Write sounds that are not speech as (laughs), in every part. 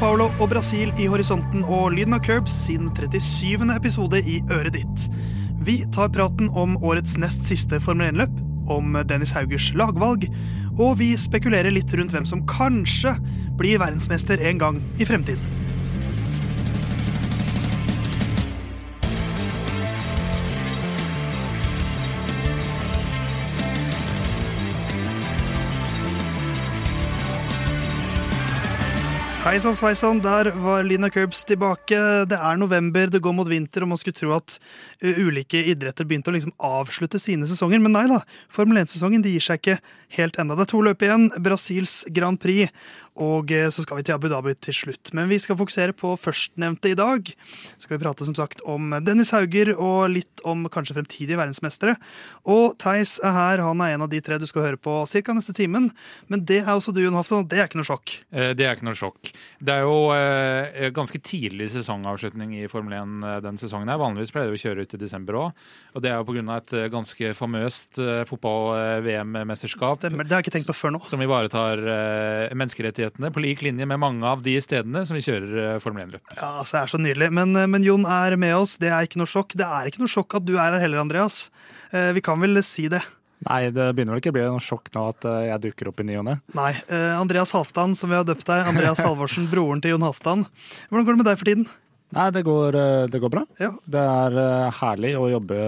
Sao Paulo og Brasil i horisonten og lyden av Curbs sin 37. episode i øret ditt. Vi tar praten om årets nest siste Formel 1-løp, om Dennis Haugers lagvalg, og vi spekulerer litt rundt hvem som kanskje blir verdensmester en gang i fremtiden. Hei sann sveisann, der var Lina Curbs tilbake. Det er november, det går mot vinter, og man skulle tro at uh, ulike idretter begynte å liksom avslutte sine sesonger. Men nei da, Formel 1-sesongen gir seg ikke helt ennå. Det er to løp igjen. Brasils Grand Prix og eh, så skal vi til Abu Dhabi til slutt. Men vi skal fokusere på førstnevnte i dag. Så skal vi prate som sagt om Dennis Hauger og litt om kanskje fremtidige verdensmestere. Og Theis er her. Han er en av de tre du skal høre på ca. neste timen. Men det er også du, Jon Hafton, det er ikke noe sjokk? Eh, det er ikke noe sjokk. Det er jo eh, ganske tidlig sesongavslutning i Formel 1 den sesongen. her. Vanligvis pleier vi å kjøre ut i desember òg. Og det er jo pga. et ganske famøst fotball-VM-mesterskap. Stemmer, det har jeg ikke tenkt på før nå. Som ivaretar menneskerettigheter rettighetene på lik linje med mange av de stedene som vi kjører eh, Formel 1-løp. Ja, altså, det er så nydelig. Men, eh, men, Jon er med oss. Det er ikke noe sjokk. Det er ikke noe sjokk at du er her heller, Andreas. Eh, vi kan vel si det. Nei, det begynner vel ikke å bli noe sjokk nå at jeg dukker opp i ny og ne. Nei. Andreas Halvdan, som vi har døpt deg. Andreas (laughs) Halvorsen, broren til Jon Halvdan. Hvordan går det med deg for tiden? Nei, det går, det går bra. Ja. Det er herlig å jobbe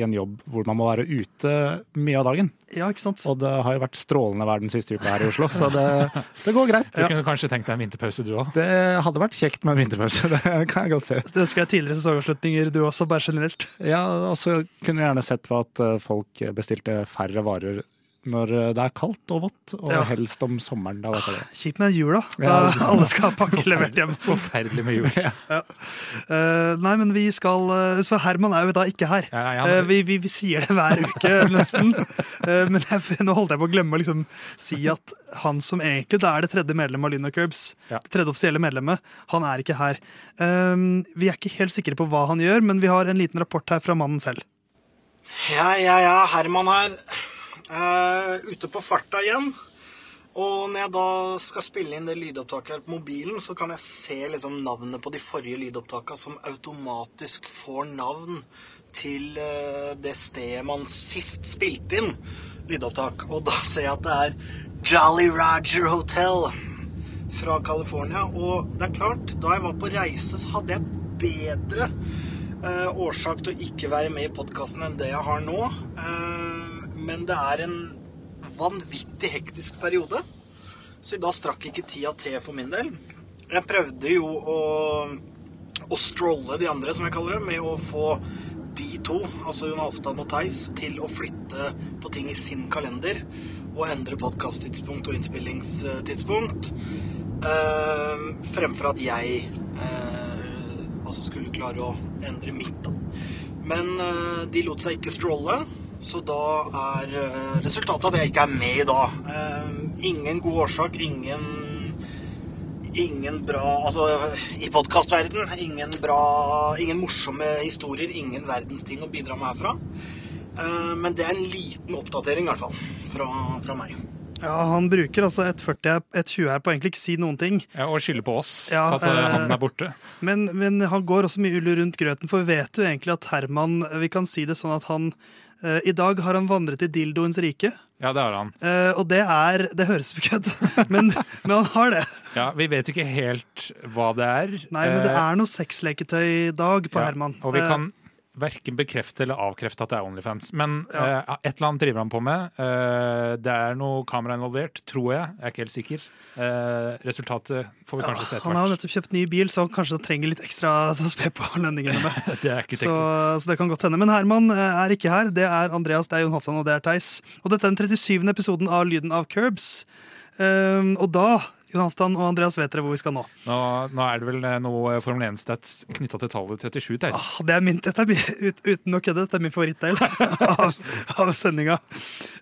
i en jobb hvor man må være ute mye av dagen. Ja, ikke sant? Og det har jo vært strålende vær den siste uka her i Oslo, så det, (laughs) det går greit. Du kunne kanskje tenkt deg en vinterpause, du òg? Det hadde vært kjekt med en vinterpause, (laughs) det kan jeg godt se. Du ønsker deg tidligere sesongavslutninger du også, bare generelt? Ja, og så kunne jeg gjerne sett på at folk bestilte færre varer når eh, det er kaldt og vått, og ja. helst om sommeren. Da vet jeg Kjipt med jula, da ja, (laughs) alle skal ha pakke levert hjem. Forferdelig med jul. (laughs) ja. uh, nei, men vi skal uh, For Herman er jo da ikke her. Uh, vi, vi, vi, sier det hver uke, (laughs) nesten. men jeg, nå holdt jeg på å glemme å liksom, si at han som egentlig da er det tredje medlemmet av Lina Curbs, det tredje offisielle medlemmet, han er ikke her. vi er ikke helt sikre på hva han gjør, men vi har en liten rapport her fra mannen selv. Ja, ja, ja. Herman her. Uh, ute på farta igjen. Og når jeg da skal spille inn det lydopptaket her på mobilen, så kan jeg se liksom navnet på de forrige lydopptakene som automatisk får navn til uh, det stedet man sist spilte inn lydopptak. Og da ser jeg at det er Jolly Roger Hotel fra California. Og det er klart, da jeg var på reise, så hadde jeg bedre uh, årsak til å ikke være med i podkasten enn det jeg har nå. Uh, men det er en vanvittig hektisk periode. Så da strakk ikke tida til for min del. Jeg prøvde jo å, å strolle de andre, som jeg kaller det, med å få de to, altså Jon Halvdan og Theis, til å flytte på ting i sin kalender og endre podkast-tidspunkt og innspillingstidspunkt. Eh, fremfor at jeg eh, altså skulle klare å endre mitt, da. Men eh, de lot seg ikke strolle. Så da er eh, resultatet at jeg ikke er med i dag. Eh, ingen god årsak, ingen Ingen bra Altså, i podkastverden, ingen bra Ingen morsomme historier, ingen verdensting å bidra med herfra. Eh, men det er en liten oppdatering, i hvert fall, fra, fra meg. Ja, Han bruker altså et 40, et 20 her på egentlig ikke si noen ting. Ja, Og skylder på oss ja, at han er borte. Men, men, han går også mye ull rundt grøten, for vet du egentlig at Herman Vi kan si det sånn at han I dag har han vandret i dildoens rike. Ja, det har han. Uh, og det er Det høres ut som kødd, (laughs) men, men, han har det. Ja, Vi vet ikke helt hva det er. Nei, men det eh, er noe sexleketøy i dag på ja, Herman. Og vi kan verken bekrefte eller avkrefte at det er Onlyfans. Men ja. uh, et eller annet driver han på med. Uh, det er noe kamera involvert, tror jeg. Jeg er ikke helt sikker. Uh, resultatet får vi kanskje se etter hvert. Han har jo nettopp kjøpt ny bil, så han kanskje trenger litt ekstra (laughs) å spe på lønningene med. (laughs) det er ikke så, så, det kan godt hende. Men Herman er ikke her. Det er Andreas, det er Jon Hoftan og det er Theis. Og dette er den 37. episoden av Lyden av Curbs. og da Jon Halvdan og Andreas, vet dere hvor vi skal nå? Nå, nå er det vel eh, noe Formel 1-stats knytta til tallet 37, Theis? Ah, det er min, dette er min, ut, uten å kødde, dette er min favorittdel (laughs) av, av sendinga.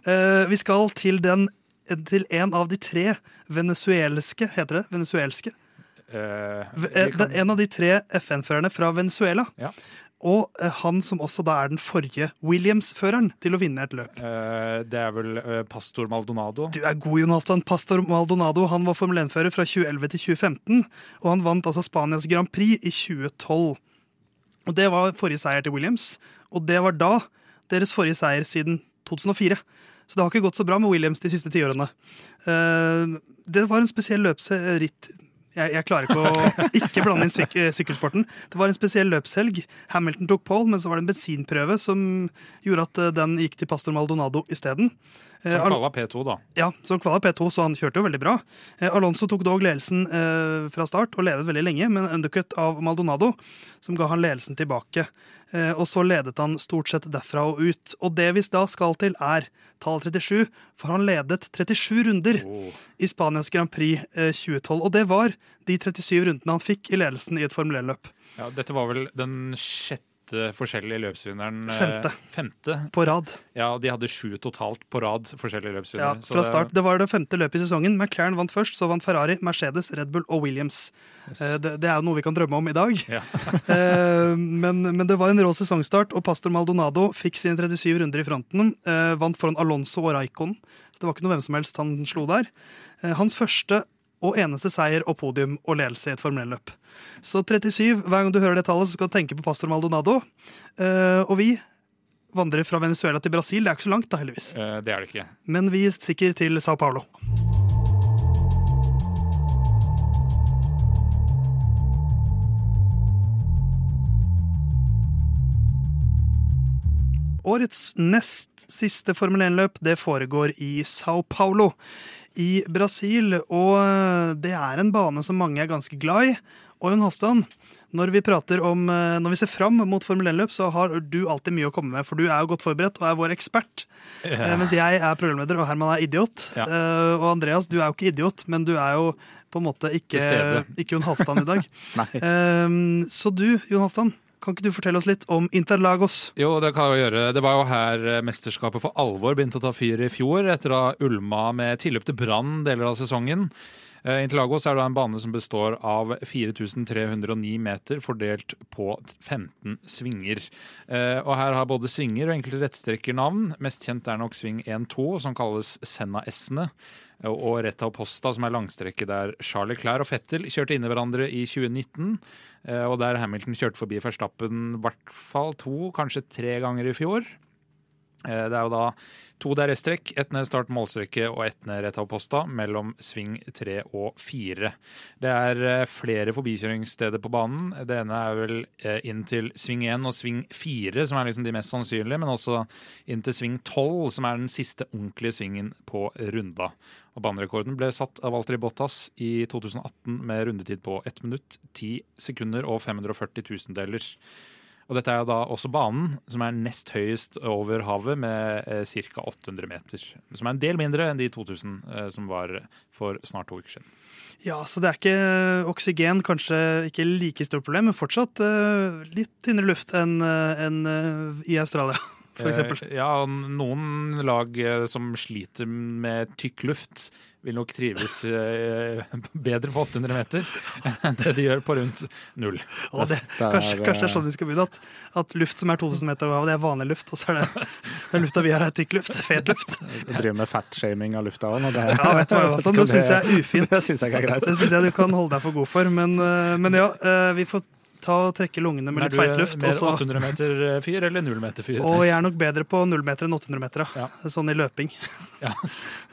Uh, vi skal til, den, til en av de tre venezuelske Heter det venezuelske? Uh, kan... En av de tre FN-førerne fra Venezuela. Ja. Og eh, han som også da er den forrige Williams-føreren til å vinne et løp. Uh, det er vel uh, Pastor Maldonado. Du er god, Jonathan. Pastor Maldonado han var Formel 1-fører fra 2011 til 2015, og han vant altså Spanias Grand Prix i 2012. Og Det var forrige seier til Williams, og det var da deres forrige seier siden 2004. Så det har ikke gått så bra med Williams de siste tiårene. Uh, det var en spesiell løpsritt jeg, jeg, klarer ikke å ikke blande inn syk sykkelsporten. Det var en spesiell løpshelg. Hamilton tok pole, men så var det en bensinprøve som gjorde at eh, den gikk til Pastor Maldonado isteden. Som eh, kvala P2, da. Ja, som kvala P2, så han kjørte jo veldig bra. Eh, Alonso tok dog ledelsen fra start og ledet veldig lenge, men en undercut av Maldonado, som ga han ledelsen tilbake. Og så ledet han stort sett derfra og ut. Og det vi da skal til, er tall 37, for han ledet 37 runder oh. i Spanias Grand Prix 2012. Og det var de 37 rundene han fikk i ledelsen i et Formel 1-løp. Ja, dette var vel den sjette forskjellige løpsvinneren. Eh, femte. femte. På rad. Ja, de hadde sju totalt på rad forskjellige løpsvinnere. Ja, fra start. Det var det femte løpet i sesongen. McLaren vant først, så vant Ferrari, Mercedes, Red Bull og Williams. Yes. Eh, det, det, er jo noe vi kan drømme om i dag. Ja. (laughs) Eh, men, men, det var en rå sesongstart, og Pastor Maldonado fikk sine 37 runder i fronten. Vant foran Alonso og Raikon. Så det var ikke noe hvem som helst han slo der. Hans første og eneste seier og podium og ledelse i et Formel 1-løp. Så 37, hver gang du hører det tallet, så skal du tenke på pastor Maldonado. Uh, og vi vandrer fra Venezuela til Brasil. Det er ikke så langt, da, heldigvis. Uh, det er det ikke. Men vi stikker til Sao Paulo. Årets nest siste Formel 1-løp det foregår i Sao Paulo i Brasil. Og eh, det er en bane som mange er ganske glad i. Og Jon Hoftan, når vi, om, eh, når vi ser fram mot Formel 1-løp, så har du alltid mye å komme med. For du er jo godt forberedt og er vår ekspert. Ja. Eh, mens jeg er programleder, og Herman er idiot. Ja. Og Andreas, du er jo ikke idiot, men du er jo på en måte ikke, ikke Jon Halvdan i dag. (laughs) så du, Jon Halvdan, kan ikke du fortelle oss litt om Interlagos? Jo, det kan jeg gjøre. Det var jo her eh, mesterskapet for alvor begynte å ta fyr i fjor, etter ha ulma med tilløp til brann deler av sesongen. Eh, Interlagos er da en bane som består av 4309 meter fordelt på 15 svinger. Eh, og her har både svinger og enkelte rettstrekkernavn. Mest kjent er nok sving 1-2, som kalles Senna-S-ene og Retta Posta, som er langstrekket der Charlie Clair og Fettel kjørte inn i hverandre i 2019. Eh, og der Hamilton kjørte forbi Verstappen i hvert fall to, kanskje tre ganger i fjor. Eh, det er jo da to DRS-trekk, ett ned start målstreke og ett ned rett av posta mellom sving tre og fire. Det er eh, flere forbikjøringssteder på banen. Det ene er vel eh, inn til sving én og sving fire, som er liksom de mest sannsynlige, men også inn til sving tolv, som er den siste ordentlige svingen på runda. Og Banerekorden ble satt av Walter Bottas i 2018 med rundetid på 1 minutt, 10 sekunder og 540 tusendeler. Og dette er jo da også banen, som er nest høyest over havet med eh, ca. 800 meter. Som er en del mindre enn de 2000 eh, som var for snart to uker siden. Ja, så det er ikke oksygen, kanskje ikke like stort problem, men fortsatt eh, litt tynnere luft enn eh, en, uh, i Australia. (laughs) For eksempel. Eh, ja, noen lag eh, som sliter med tykk luft, vil nok trives eh, (laughs) bedre på 800 meter (laughs) enn det de gjør på rundt null. Og det, kanskje, kanskje, det er sånn vi skal begynne, at, at, luft som er 2000 meter over det er vanlig luft, og så er det den lufta vi har, er tykk luft. Fet luft. Du driver med fatshaming av lufta òg? Ja, vet du hva, det syns jeg er ufint. (laughs) Det syns jeg jeg du kan holde deg for god for, men, men ja, vi får ta og trekke lungene med litt feitluft. Er du mer 800 meter eh, fyr eller 0 meter fyr? Og jeg er nok bedre på 0 meter enn 800 meter, ja. sånn i løping. (laughs) Ja.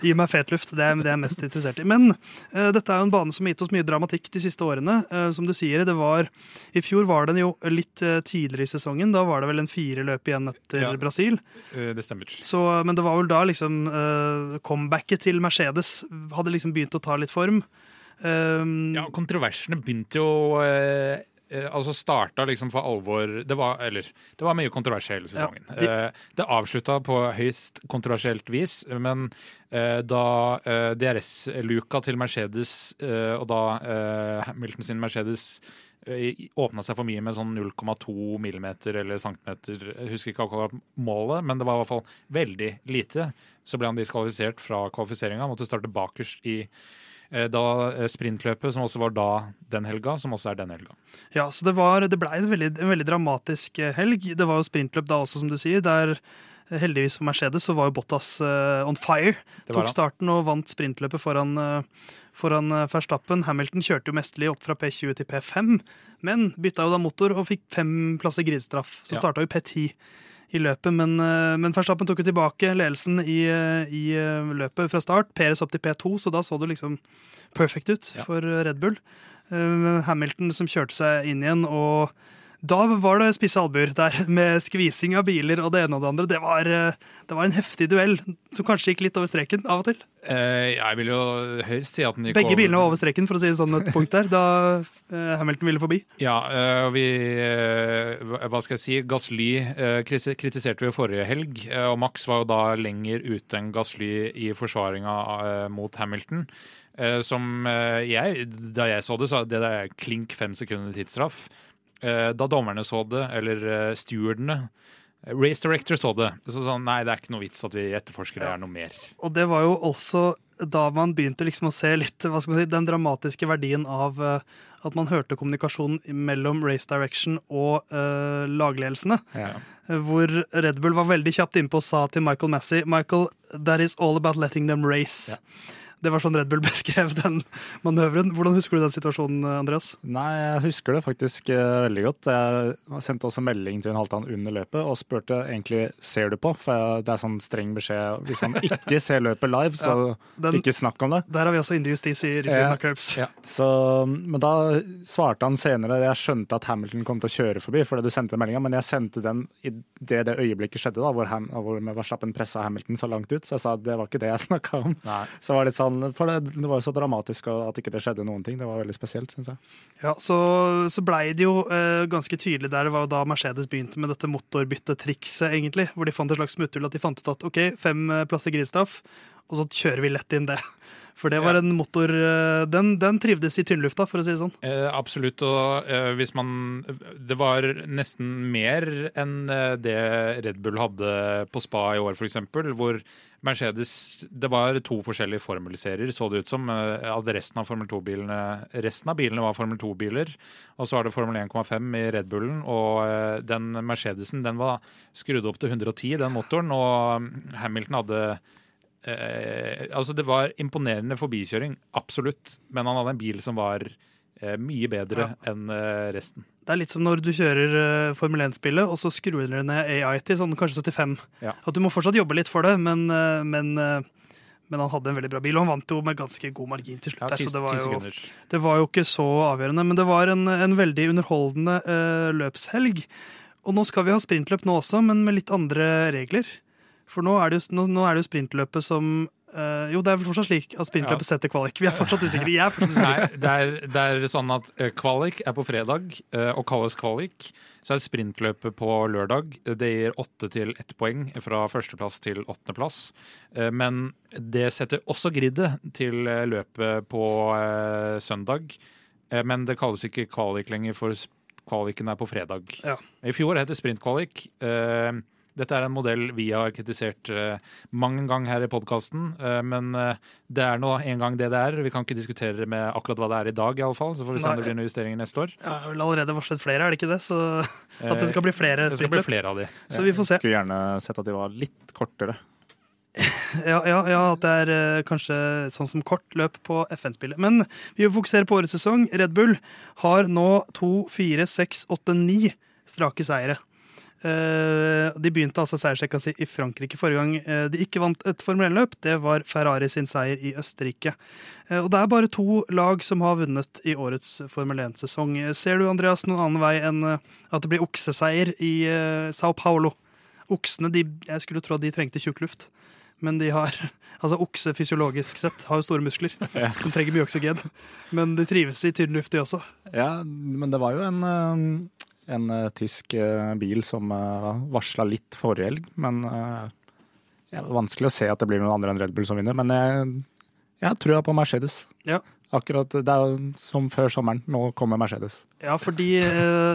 Gi meg fetluft, det er det jeg er mest interessert i. Men uh, dette er jo en bane som har gitt oss mye dramatikk de siste årene. Uh, som du sier, det var I fjor var den jo litt uh, tidligere i sesongen. Da var det vel en fire løp igjen etter ja. Brasil. det stemmer. Så, men det var vel da liksom comebacket til Mercedes hadde liksom begynt å ta litt form. ja, kontroversene begynte jo Eh, altså starta liksom for alvor det var, Eller det var mye kontrovers hele sesongen. Ja, de... Eh, det avslutta på høyst kontroversielt vis, men eh, da DRS-luka til Mercedes og da Hamilton sin Mercedes åpna seg for mye med sånn 0,2 millimeter eller centimeter. Jeg husker ikke akkurat målet, men det var i hvert fall veldig lite. Så ble han diskvalifisert fra kvalifiseringa, måtte starte bakerst i da sprintløpet, som også var da den helga, som også er den helga. Ja, så det, var, det ble en veldig, en veldig dramatisk helg. Det var jo sprintløp da også, som du sier. der Heldigvis for Mercedes så var jo Bottas on fire. Tok starten og vant sprintløpet foran, foran Verstappen. Hamilton kjørte jo mesterlig opp fra P20 til P5, men bytta jo da motor og fikk fem plasser gridstraff. Så ja. starta jo P10 i løpet, men, eh, men Verstappen tok jo tilbake ledelsen i, eh, i, eh, løpet fra start. Peres opp til P2, så da så det liksom perfekt ut for Red Bull. Hamilton som kjørte seg inn igjen og da var det spisse albuer der, med skvising av biler og det ene og det andre. Det var, eh, det var en heftig duell som kanskje gikk litt over streken av og til. Eh, jeg vil jo høyst si at den gikk Begge over... bilene var over streken, for å si det sånn et punkt der, da eh, Hamilton ville forbi. Ja, og vi Hva skal jeg si? Gasly kritiserte vi forrige helg, og Max var jo da lenger ute enn Gasly i forsvaringa mot Hamilton. Som jeg, da jeg så det, så det er klink fem sekunder tidsstraff. Eh, da dommerne så det, eller eh, stewardene Race Director så det. Så sa nei, det er ikke noe vits at vi etterforsker det er noe mer. Og det var jo også da man begynte liksom å se litt hva skal man si, den dramatiske verdien av at man hørte kommunikasjonen mellom Race Direction og uh, lagledelsene. Ja. Hvor Red Bull var veldig kjapt innpå og sa til Michael Massey Michael, that is all about letting them race. Ja. Det var sånn Red Bull (laughs) beskrev den manøveren. Hvordan husker du den situasjonen, Andreas? Nei, Jeg husker det faktisk uh, veldig godt. Jeg sendte også melding til en Halvdan under løpet og spurte egentlig ser du på, for det er sånn streng beskjed hvis han ikke ser løpet live, (laughs) så ja, den, ikke snakk om det. Der har vi også indre justis i Rubina Curbs. Ja. Så, men da svarte han senere Jeg skjønte at Hamilton kom til å kjøre forbi fordi du sendte meldinga, men jeg sendte den i det, det øyeblikket skjedde, da, hvor, Ham, hvor Verstappen pressa Hamilton så langt ut. Så jeg sa at det var ikke det jeg (laughs) snakka om. Nei. Så var det litt sånn sånn, for det, det, var jo så dramatisk at ikke det skjedde noen ting. Det var veldig spesielt, syns jeg. Ja, Så, så blei det jo eh, ganske tydelig der. Det var jo da Mercedes begynte med dette motorbyttetrikset, egentlig. Hvor de fant et slags smutthull. At de fant ut at OK, fem eh, plasser grisstaff, og så kjører vi lett inn det. For det var en motor eh, Den, den trivdes i tynnlufta, for å si det sånn. Eh, absolutt. Og eh, hvis man Det var nesten mer enn eh, det Red Bull hadde på spa i år, f.eks. Hvor Mercedes Det var to forskjellige formelserier, så det ut som. Eh, at resten av Formel 2-bilene Resten av bilene var Formel 2-biler. Og så var det Formel 1,5 i Red Bullen. Og den Mercedesen den var skrudd opp til 110, den motoren. Og mm, Hamilton hadde eh, Altså, det var imponerende forbikjøring, absolutt, men han hadde en bil som var eh, mye bedre ja. enn eh, resten. Det er litt som når du kjører uh, Formel 1-spillet, og så skrur du ned AI til sånn kanskje 75. Ja. At du må fortsatt jobbe litt for det, men, uh, men, uh, men, han hadde en veldig bra bil. Og han vant jo med ganske god margin til slutt. Ja, 10, så det var, jo, det var, jo, ikke så avgjørende. Men det var en, en veldig underholdende løpshelg. Og nå skal vi ha sprintløp nå også, men med litt andre regler. For nå er det jo, nå, nå er det jo sprintløpet som uh, Jo, det er vel fortsatt slik at sprintløpet ja. setter kvalik. Vi er fortsatt usikre. Jeg er fortsatt usikre. Nei, det er, det er, sånn at eh, kvalik er på fredag uh, og kalles kvalik. Så er sprintløpet på lørdag. Det gir åtte til ett poeng fra førsteplass til åttendeplass. Uh, men det setter også gridet til løpet på søndag. Men det kalles ikke kvalik lenger, for kvaliken er på fredag. Ja. I fjor het det sprintkvalik. Uh, dette er en modell vi har kritisert uh, mange ganger her i podkasten, eh, men uh, det er nå en gang det det er. Vi kan ikke diskutere med akkurat hva det er i dag, i alle fall, så får vi se om det blir noen justeringer neste år. Ja, jeg har allerede varslet flere, er det ikke det? Så at det skal bli flere det skal bli flere av de. Så vi får se. Jeg skulle gjerne sett at de var litt kortere. (laughs) Ja, ja, ja, at det er uh, kanskje sånn som kort løp på FN-spillet. Men vi fokuserer på årets sesong. Red Bull har nå to, fire, seks, åtte, ni strake seire. Eh, de begynte altså seiersrekka si i Frankrike forrige gang eh, de ikke vant et Formel 1-løp. Det var Ferrari sin seier i Østerrike. Eh, og det er bare to lag som har vunnet i årets Formel 1-sesong. Ser du, Andreas, noen annen vei enn at det blir okseseier i Sao Paulo? Oksene, de, jeg skulle tro at de trengte tjukk luft. Men de har (laughs) Altså Okse fysiologisk sett har jo store muskler. (laughs) Ja. De trenger mye oksygen. Men de trives i tynn luft, de også. Ja, men det var jo en en uh, tysk uh, bil som uh, eh, varsla litt forrige helg. Men det er vanskelig å se at det blir noen andre enn Red Bull som vinner. Men jeg, jeg tror på Mercedes. Ja. Akkurat, Det er som før sommeren. Nå kommer Mercedes. Ja, for de,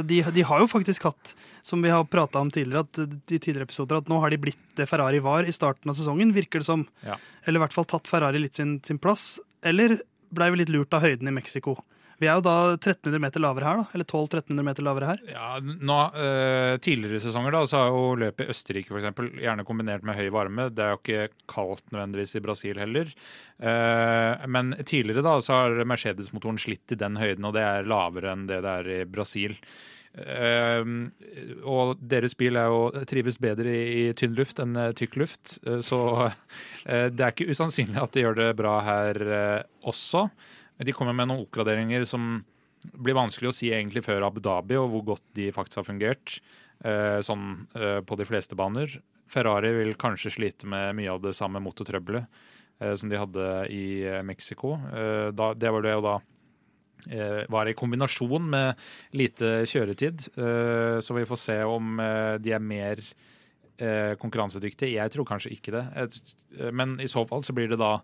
de, de har jo faktisk hatt, som vi har prata om tidligere, at de tidligere episoder, at nå har de blitt det Ferrari var i starten av sesongen, virker det som. Ja. Eller i hvert fall tatt Ferrari litt sin, sin plass. Eller blei vi litt lurt av høyden i Mexico. Vi er jo da 1300 meter lavere her, da. Eller 1200-1300 meter lavere her. Ja, nå, eh, Tidligere sesonger da, så har jo løpet i Østerrike for eksempel, gjerne kombinert med høy varme. Det er jo ikke kaldt nødvendigvis i Brasil heller. Eh, men tidligere da, så har Mercedes-motoren slitt i den høyden, og det er lavere enn det det er i Brasil. Uh, og deres bil er jo, trives bedre i, i tynn luft enn eh, tykk luft, uh, så uh, det er ikke usannsynlig at de gjør det bra her også. De kommer med noen oppgraderinger som blir vanskelig å si egentlig før Abu Dhabi, og hvor godt de faktisk har fungert eh, sånn eh, på de fleste baner. Ferrari vil kanskje slite med mye av det samme motortrøbbelet eh, som de hadde i Mexico. Det var det jo da var i kombinasjon med lite kjøretid, så vi får se om de er mer konkurransedyktige. Jeg tror kanskje ikke det, Et- men i så fall så blir det da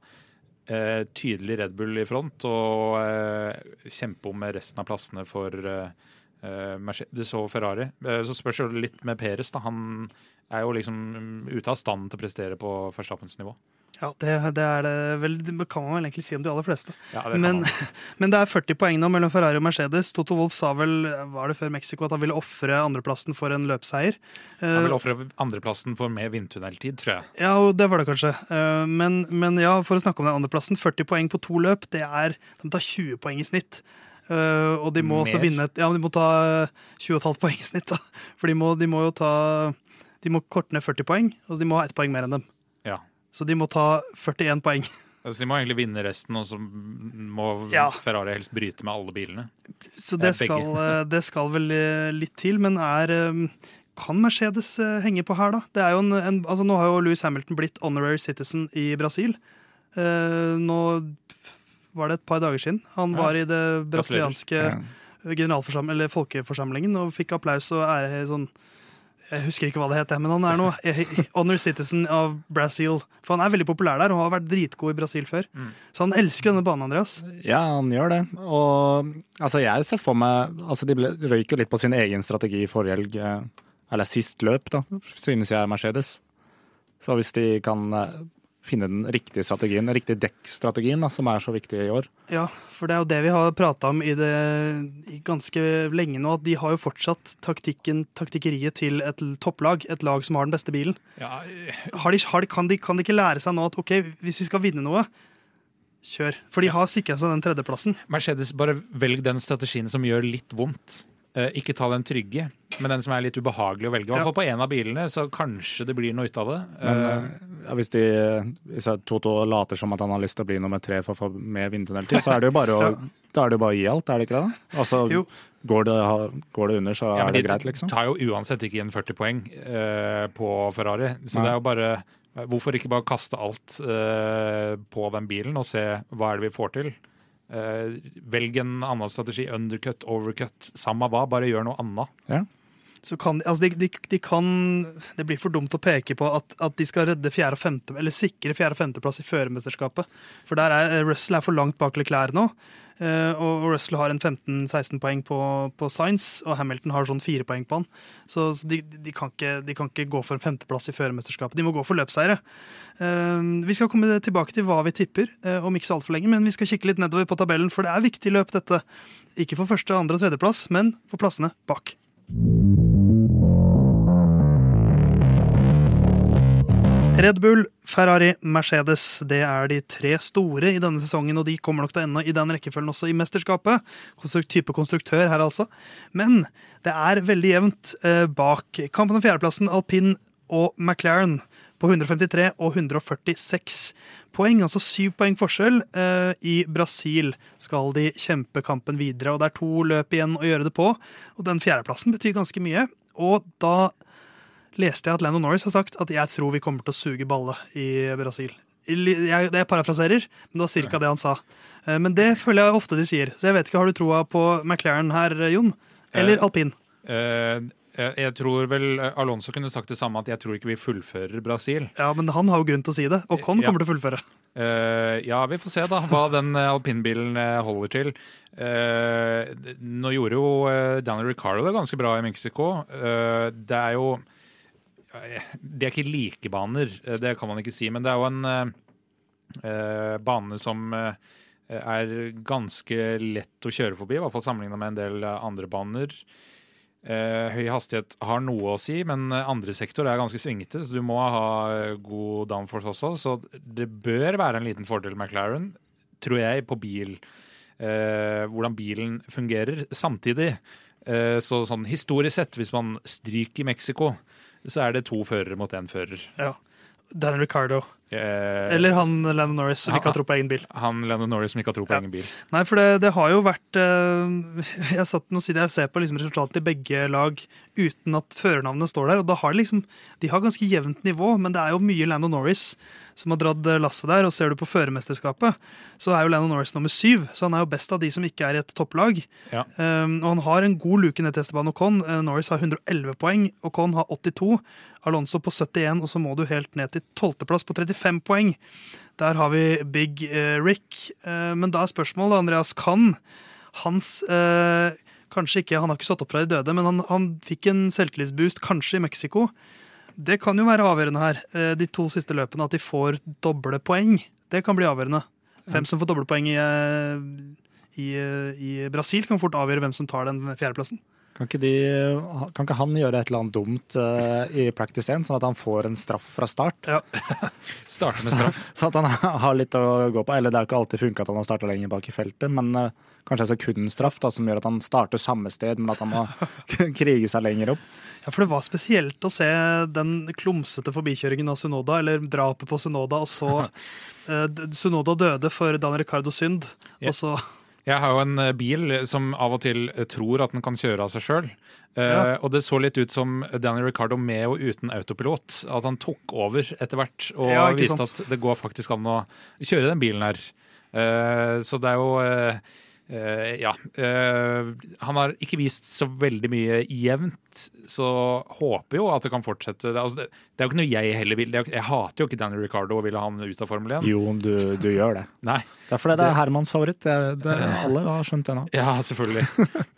eh, tydelig Red Bull i front og eh, kjempe om resten av plassene for eh, eh, Mercedes og Ferrari. Eh, så spørs det litt med Peres. Da. Han er jo liksom ute av stand til å prestere på Verstappens nivå. Ja, det, det er det vel, det kan man vel egentlig si om de aller fleste. Ja, Men, (laughs) men det er 40 poeng nå mellom Ferrari og Mercedes. Toto Wolff sa vel var det før Mexico at han ville ofre andreplassen for en løpseier. Han ville vil ofre andreplassen for mer vindtunneltid, tror jeg. Ja, det var det kanskje. Eh, Men, men ja, for å snakke om den andreplassen. 40 poeng på to løp, det er De tar 20 poeng i snitt. Eh, og de må også vinne Ja, de må ta 20,5 poeng i snitt, da. For de må, de må jo ta De må korte ned 40 poeng, og de må ha ett poeng mer enn dem. Så de må ta 41 poeng. (laughs) Altså, de må egentlig vinne resten, og så må Ja. Ferrari helst bryte med alle bilene. Så det er skal, eh, det skal vel eh, litt til, men er eh, Kan Mercedes eh, henge på her, da? Det er jo en, en, altså nå har jo Louis Hamilton blitt honorary citizen i Brasil. Eh, nå var det et par dager siden. Han var i det brasilianske Ja. generalforsam- eller folkeforsamlingen og fikk applaus og ære sånn Jeg husker ikke hva det het, men han er nå eh, honor citizen av Brasil. For han er veldig populær der og har vært dritgod i Brasil før. Mm. Så han elsker denne banen, Andreas. Ja, han gjør det. Og altså, jeg ser for meg Altså, de røyk jo litt på sin egen strategi i forrige helg. eh, Eller sist løp, da, synes jeg, Mercedes. Så hvis de kan eh, finne den riktige strategien, den riktige dekkstrategien, da, som er så viktig i år Ja, for det er jo det vi har prata om i det i ganske lenge nå, at de har jo fortsatt taktikken, taktikkeriet til et topplag, et lag som har den beste bilen. Ja, Har de, har de, kan, de, kan de ikke lære seg nå at ok, hvis vi skal vinne noe, kjør. For de har sikra seg den tredjeplassen. Mercedes, bare velg den strategien som gjør litt vondt. Eh, ikke ta den trygge, men den som er litt ubehagelig å velge. I hvert fall på en av bilene, så kanskje det blir noe ut av det. Men Eh, eh, ja, hvis, de, hvis Toto later som at han har lyst til å bli nummer tre for å få mer vindtunneltid, så er det jo bare å, (laughs) da er det bare å gi alt, er det ikke det? Altså, Jo. går det, går det under, så ja, er det de greit, liksom. tar jo uansett ikke inn 40 poeng uh, på Ferrari. Så Nei. det er jo bare Hvorfor ikke bare kaste alt uh, på den bilen og se hva er det vi får til? Eh, velg en annen strategi. Undercut, overcut, samme hva. Bare gjør noe annet. Ja. Så kan, altså de, de, de kan Det blir for dumt å peke på at, at de skal redde fjerde og femte, eller sikre fjerde- og femteplass i førermesterskapet. For der er Russell er for langt bak Leclerc nå. eh, og Russell har en 15-16 poeng på, på Science, og Hamilton har sånn fire poeng på han. Så, så de, de, kan ikke, de kan ikke gå for en femteplass i førermesterskapet. De må gå for løpseiere. Eh, vi skal komme tilbake til hva vi tipper eh, om ikke så altfor lenge, men vi skal kikke litt nedover på tabellen, for det er viktig løp, dette. Ikke for første, andre og tredjeplass, men for plassene bak. Red Bull, Ferrari, Mercedes det er de tre store i denne sesongen, og de kommer nok til å ende i den rekkefølgen også i mesterskapet. Konstrukt, type konstruktør her, altså. Men det er veldig jevnt eh, bak kampen om fjerdeplassen, alpin og McLaren på 153 og 146 poeng. Altså syv poeng forskjell. Eh, I Brasil skal de kjempe kampen videre, og det er to løp igjen å gjøre det på. Og den fjerdeplassen betyr ganske mye. Og da leste jeg at Lando Norris har sagt at jeg tror vi kommer til å suge balle i Brasil. Jeg, jeg parafraserer, men det var cirka det han sa. Eh, Men det føler jeg ofte de sier. Så jeg vet ikke, Har du troa på McLaren her, Jon? Eller Eh, alpin? Eh, jeg jeg tror vel Alonso kunne sagt det samme, at jeg tror ikke vi fullfører Brasil. Ja, men han har jo grunn til å si det. Og Con Ja. kommer til å fullføre. Uh, ja, vi får se da hva (laughs) den eh, alpinbilen eh, holder til. Uh, nå gjorde jo Daniel Ricardo det ganske bra i Mexico. Uh, det er jo eh, Det er ikke likebaner, eh, det kan man ikke si, men det er jo en eh, eh, bane som eh, er ganske lett å kjøre forbi, i hvert fall sammenligna med en del andre baner. Eh, høy hastighet har noe å si, men andre sektor er ganske svingete, så du må ha god downforce også. Så det bør være en liten fordel McLaren, tror jeg, på bil. Eh, hvordan bilen fungerer. Samtidig, eh, så sånn historisk sett, hvis man stryker i Mexico, så er det to førere mot én fører. Ja. Dan Ricardo. Eh, Eller han Landon Norris som ikke har tro på egen bil. han Lennon Norris som ikke har tro på Ja. egen bil. Nei, for det, det har jo vært eh, (laughs) Jeg satt nå sitter jeg og ser på liksom resultatet i begge lag uten at førernavnet står der. og da har De liksom, de har ganske jevnt nivå, men det er jo mye Landon Norris som har dratt eh, lasset der. og Ser du på førermesterskapet, så er jo Landon Norris nummer syv. Så han er jo best av de som ikke er i et topplag. Ja. Eh, og han har en god luke ned til Esteban Ocon. Uh, Norris har 111 poeng, Ocon har 82. Alonso på 71, og så må du helt ned til tolvteplass på 35 poeng. Der har vi Big eh, Rick. Eh, men da er spørsmålet, Andreas, kan hans eh, Kanskje ikke, han har ikke stått opp fra de døde, men han, han fikk en selvtillitsboost, kanskje i Mexico. Det kan jo være avgjørende her, de to siste løpene, at de får doble poeng. Det kan bli avgjørende. Hvem som får doble poeng i, i, i Brasil, kan fort avgjøre hvem som tar den fjerdeplassen. Kan ikke, de, kan ikke han gjøre et eller annet dumt uh, i practice 1, sånn at han får en straff fra start? Ja. (laughs) Starte med straff. Så at han (laughs) har litt å gå på. Eller det har ikke alltid funka at han har starta lenger bak i feltet, men uh, kanskje en sekundstraff da, som gjør at han starter samme sted, men at han må (laughs) krige seg lenger opp. Ja, for det var spesielt å se den klumsete forbikjøringen av Sunoda, eller drapet på Sunoda, og så uh, Sunoda døde for Dan Ricardo synd, yeah. og så Jeg har jo en eh, bil som av og til eh, tror at den kan kjøre av seg sjøl. Ja. og det så litt ut som Daniel Ricardo med og uten autopilot. At han tok over etter hvert og Ja, viste sant. at det går faktisk an å kjøre den bilen her. Uh, så det er jo eh, eh, ja. Uh, han har ikke vist så veldig mye jevnt, så håper jo at det kan fortsette. Det, altså det, det er jo ikke noe jeg heller vil. Det er, jo jeg hater jo ikke Daniel Ricardo og vil ha han ut av Formel 1. Jo, du, du gjør det. (laughs) Nei. Det er fordi det er Hermans favoritt. Det, det, alle har skjønt det nå. Ja, selvfølgelig.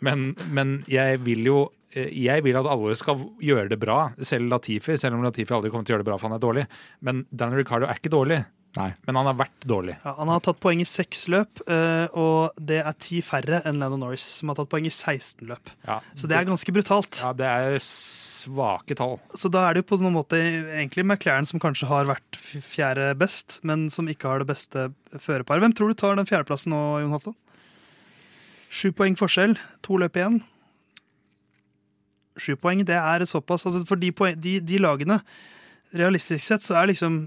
Men, men jeg vil jo eh, jeg vil at alle skal gjøre det bra, selv Latifi. Selv om Latifi aldri kommer til å gjøre det bra for han er dårlig. Men Daniel Ricardo er ikke dårlig, Nei. men han har vært dårlig. ja, Han har tatt poeng i seks løp, eh, og det er ti færre enn Lennon Norris, som har tatt poeng i 16 løp. Ja, Så det er ganske brutalt. ja, det er svake tall. Så da er det jo på noen måte egentlig McLaren som kanskje har vært fjerde best, men som ikke har det beste førerparet. Hvem tror du tar den fjerdeplassen nå, Jon Halvdan? Sju poeng forskjell, to løp igjen. Sju poeng, det er såpass. Altså for de, poeng, de, de lagene, realistisk sett, så er liksom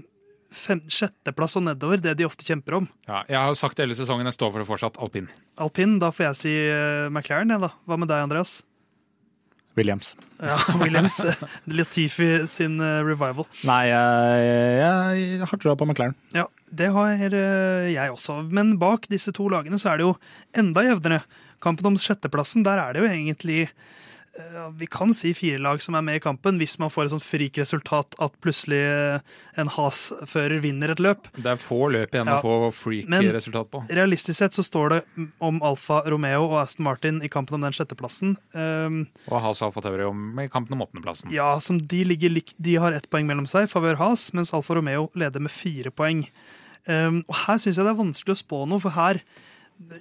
sjetteplass og nedover det de ofte kjemper om. Ja, jeg har sagt hele sesongen, jeg står for det fortsatt, alpin. Alpin, da får jeg si eh, McLaren, jeg, da. Hva med deg, Andreas? Williams. Ja, (laughs) Williams. Latifi sin eh, revival. Nei, jeg, jeg har trua på McLaren. Ja, det har eh, jeg også. Men bak disse to lagene så er det jo enda jevnere. Kampen om sjetteplassen, der er det jo egentlig Vi kan si fire lag som er med i kampen, hvis man får et sånt freak-resultat at plutselig eh, en Has-fører vinner et løp. Det er få løp igjen Ja. å få Men- freak-resultat på. Realistisk sett så står det om Alfa Romeo og Aston Martin i kampen om den sjetteplassen. Um, Og Has Alfa Tauri om i kampen om åttendeplassen. Ja, som de ligger likt. De har ett poeng mellom seg, favør Has, mens Alfa Romeo leder med fire poeng. Um, og her syns jeg det er vanskelig å spå noe, for her,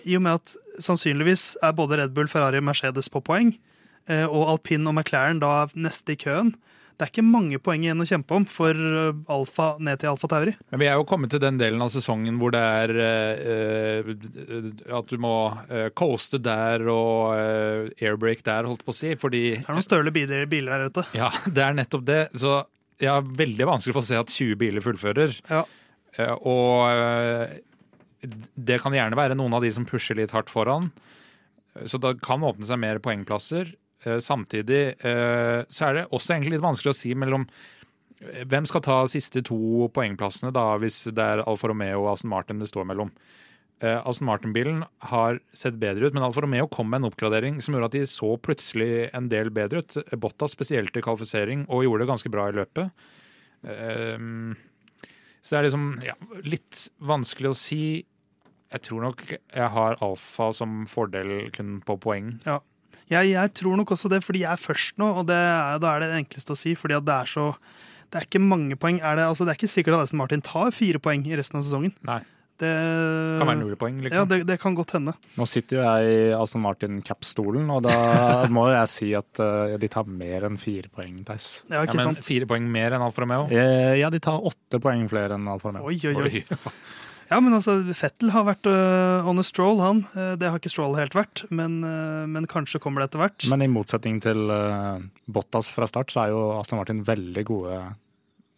i og med at sannsynligvis er både Red Bull, Ferrari og Mercedes på poeng, og alpin og McLaren da neste i køen, det er ikke mange poeng igjen å kjempe om for eh, Alfa ned til Alfa Tauri. Men vi er jo kommet til den delen av sesongen hvor det er eh, eh, at du må eh, coaste der og eh, airbreak der, holdt på å si. Fordi Det er noen støle biler, biler her ute. ja, (laughs) det er nettopp det. Så jeg har veldig vanskelig for å se at 20 biler fullfører. Ja. Eh, og eh, det kan gjerne være noen av de som pusher litt hardt foran. Så det kan åpne seg mer poengplasser. Eh, Samtidig eh, så er det også egentlig litt vanskelig å si mellom eh, hvem skal ta siste to poengplassene, da, hvis det er Alfa Romeo og Aston Martin det står mellom. Eh, Aston Martin-bilen har sett bedre ut, men Alfa Romeo kom med en oppgradering som gjorde at de så plutselig en del bedre ut. Bottas spesielt i kvalifisering, og gjorde det ganske bra i løpet. Eh, så det er liksom ja, litt vanskelig å si. Jeg tror nok jeg har Alfa som fordel kun på poeng. Jeg, jeg tror nok også det, fordi jeg er først nå, og det er, da er det enkleste å si, fordi at det er så Det er ikke mange poeng. Er det, altså, det er ikke sikkert at Aston Martin tar fire poeng i resten av sesongen. Nei. Det Kan være null poeng, Ja, liksom. det, det kan godt hende. Nå sitter jo jeg i Aston Martin-cap-stolen, og da (laughs) må jeg si at uh, de tar mer enn fire poeng, Theis. Ja, Ja, men sant? fire poeng mer enn Alfa Romeo. Eh, Ja, de tar åtte poeng flere enn Alfa Romeo. Oi, oi, oi. Oi. (laughs) Ja, men altså, Fettel har vært uh, on a stroll, han. Eh, Det har ikke Stroll helt vært, men, uh, men kanskje kommer det etter hvert. Men i motsetning til uh, Bottas fra start, så er jo Aston Martin veldig gode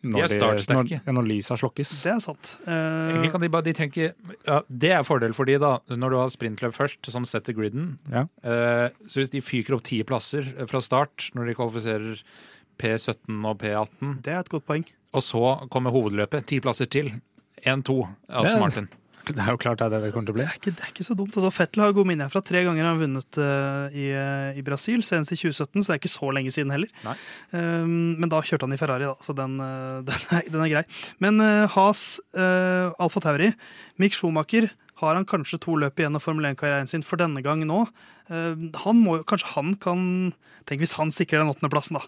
De når, er startsterke. når, når lysa slokkes. Det er sant. Eh, Egentlig kan de bare, de trenger ja, Det er fordel for de da, når du har sprintløp først, som setter griden. Ja. Eh, så hvis de fyker opp ti plasser fra start når de kvalifiserer P17 og P18, det er et godt poeng. og så kommer hovedløpet, ti plasser til, 1-2, Aston Martin. Det er jo klart det er det det kommer til å bli. Det er ikke, det er ikke så dumt. Altså, Fettel har gode minner fra tre ganger han har vunnet uh, i, øh, i Brasil, senest i 2017, så det er ikke så lenge siden heller. Um, men da kjørte han i Ferrari, da, så den, øh, (laughs) den, er, den er grei. Men uh, Has, uh, Alfa Tauri, Mick Schumacher har han kanskje to løp igjen av Formel 1-karrieren sin for denne gang nå. Uh, han må, jo- kanskje han kan Tenk hvis han sikrer den åttendeplassen, da.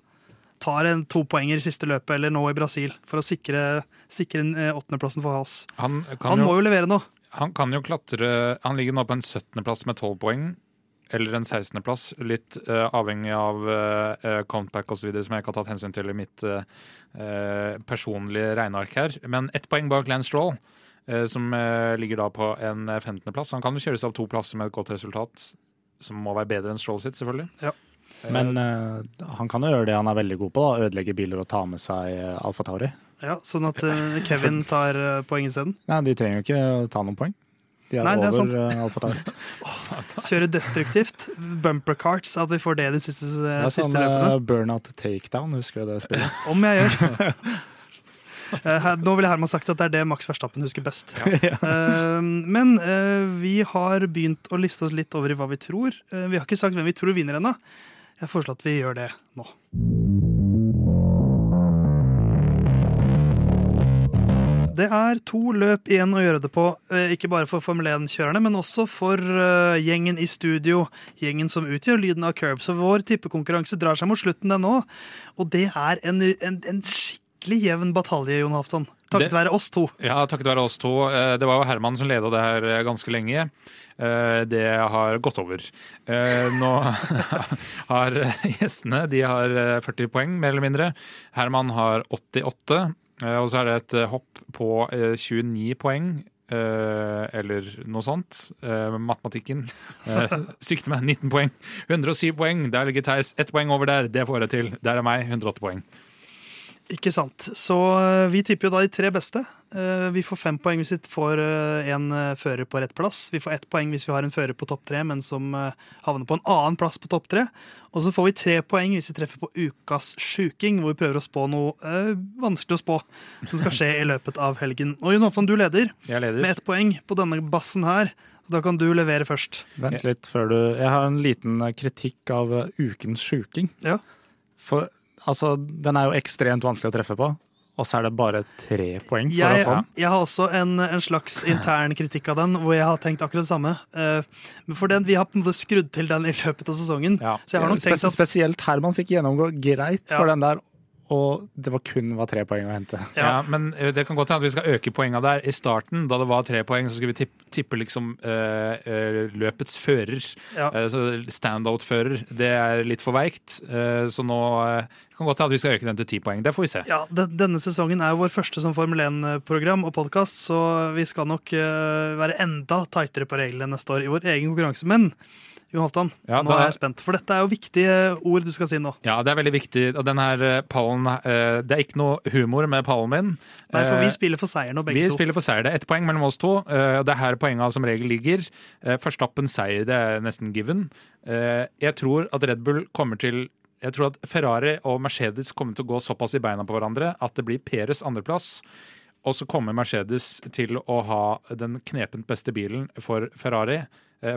Tar en to poenger i siste løpet, eller nå i Brasil, for å sikre, sikre eh, åttendeplassen for Haas. Han kan, Han må jo levere nå. han kan jo klatre Han ligger nå på en 17.-plass med 12 poeng. Eller en 16.-plass, litt uh, avhengig av uh, comeback osv., som jeg ikke har tatt hensyn til i mitt eh, personlige regneark her. Men ett poeng bak Lance Stroll, uh, som ligger da på en 15.-plass. Han kan jo kjøre seg opp to plasser med et godt resultat, som må være bedre enn Stroll sitt, selvfølgelig. Ja. Men uh, han kan jo gjøre det han er veldig god på, da, ødelegge biler og ta med seg uh, Alfa Tauri. Ja, Sånn at uh, Kevin tar uh, poeng isteden. Nei, de trenger jo ikke å ta noen poeng. De er Nei, det er over uh, Alfa Tauri. (laughs) Kjøre destruktivt. Bumper carts, at vi får det de siste, eh, Det er siste sånn løpene. burnout takedown, husker du det spillet? (laughs) Om jeg gjør. (laughs) Eh, Nå ville Herman sagt at det er det Max Verstappen husker best. Ja. men eh, vi har begynt å liste oss litt over i hva vi tror. Eh, vi har ikke sagt hvem vi tror vinner ennå. Jeg foreslår at vi gjør det nå. Det er to løp igjen å gjøre det på, eh, ikke bare for Formel 1-kjørerne, men også for eh, gjengen i studio, gjengen som utgjør lyden av curb. Så vår tippekonkurranse drar seg mot slutten, den nå. Og det er en, en, en skikkelig jevn batalje, Jon Halvdan. Takket være oss to. Ja, takket være oss to. Eh, Det var jo Herman som leda det her ganske lenge. Eh, Det har gått over. Eh, Nå (laughs) har gjestene de har eh, 40 poeng, mer eller mindre. Herman har 88. eh, Og så er det et eh, hopp på eh, 29 poeng. eh, eller noe sånt. Eh, matematikken uh, svikter meg. 19 poeng. 107 poeng. Der ligger Theis. Ett poeng over der. Det får jeg til. Der er meg. 108 poeng. Ikke sant. Så eh, vi tipper jo da de tre beste. Eh, Vi får fem poeng hvis vi får eh, en fører på rett plass. Vi får ett poeng hvis vi har en fører på topp tre, men som havner på en annen plass på topp tre. Og så får vi tre poeng hvis vi treffer på ukas sjuking, hvor vi prøver å spå noe øh, vanskelig å spå som skal skje i løpet av helgen. Og Jon Hoffmann, du leder Jeg leder. med ett poeng på denne bassen her. Da kan du levere først. Vent litt før du Jeg har en liten kritikk av ukens sjuking. Ja. For altså, den er jo ekstremt vanskelig å treffe på, og så er det bare tre poeng for Jeg, å få den. jeg har også en, en slags intern kritikk av den, hvor jeg har tenkt akkurat det samme. Eh, For den, Vi har på en måte skrudd til den i løpet av sesongen. Ja. Så jeg har nok tenkt at Spesielt Herman fikk gjennomgå greit Ja. for den der, og det var kun var tre poeng å hente. Ja. Ja. men eh, det kan godt hende at vi skal øke poengene der. I starten, da det var tre poeng, så skulle vi tippe, tippe liksom eh, eh, løpets fører. Ja. Standout-fører. Det er litt for veikt. Eh, så nå det kan godt hende at vi skal øke den til ti poeng. Det får vi se. Ja, Denne sesongen er jo vår første som Formel 1-program og podkast, så vi skal nok være enda tightere på reglene neste år i vår egen konkurranse. Men Jon Halvdan, Ja, nå da- er jeg spent, for dette er jo viktige ord du skal si nå. Ja, det er veldig viktig. Og den her eh, pallen eh, Det er ikke noe humor med pallen min. Nei, for vi Eh, spiller for seier nå, Vi begge to. spiller for seier. Det er ett poeng mellom oss to. og Det er her poengene som regel ligger. Førstappen seier, det er nesten given. Jeg tror at Red Bull kommer til jeg tror at Ferrari og Mercedes kommer til å gå såpass i beina på hverandre at det blir Peres andreplass. Og så kommer Mercedes til å ha den knepent beste bilen for Ferrari,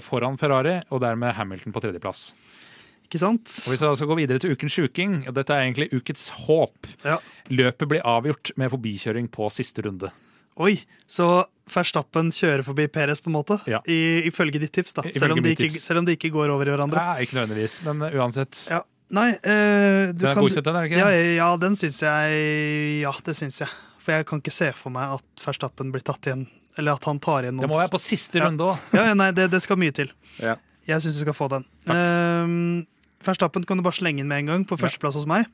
foran Ferrari, og dermed Hamilton på tredjeplass. Ikke sant? Og Hvis vi skal gå videre til ukens sjuking, og dette er egentlig ukets håp Ja. Løpet blir avgjort med forbikjøring på siste runde. Oi, så Verstappen kjører forbi Perez, på en måte? Ja. I, ifølge ditt tips, da. Selv om, de ikke, tips. selv om de ikke går over i hverandre. Nei, ikke nødvendigvis, men uh, uansett. Ja. Nei, øh, du Den er kan godkjent, den, er det ikke? Ja, ja, den syns jeg Ja, det syns jeg. For jeg kan ikke se for meg at Verstappen blir tatt igjen Eller at han tar igjen noen Det må være på siste Ja. runde òg. Ja, ja, nei, det, det skal mye til. Ja. Jeg syns du skal få den. Uh, Verstappen kan du bare slenge inn med en gang, på førsteplass hos meg.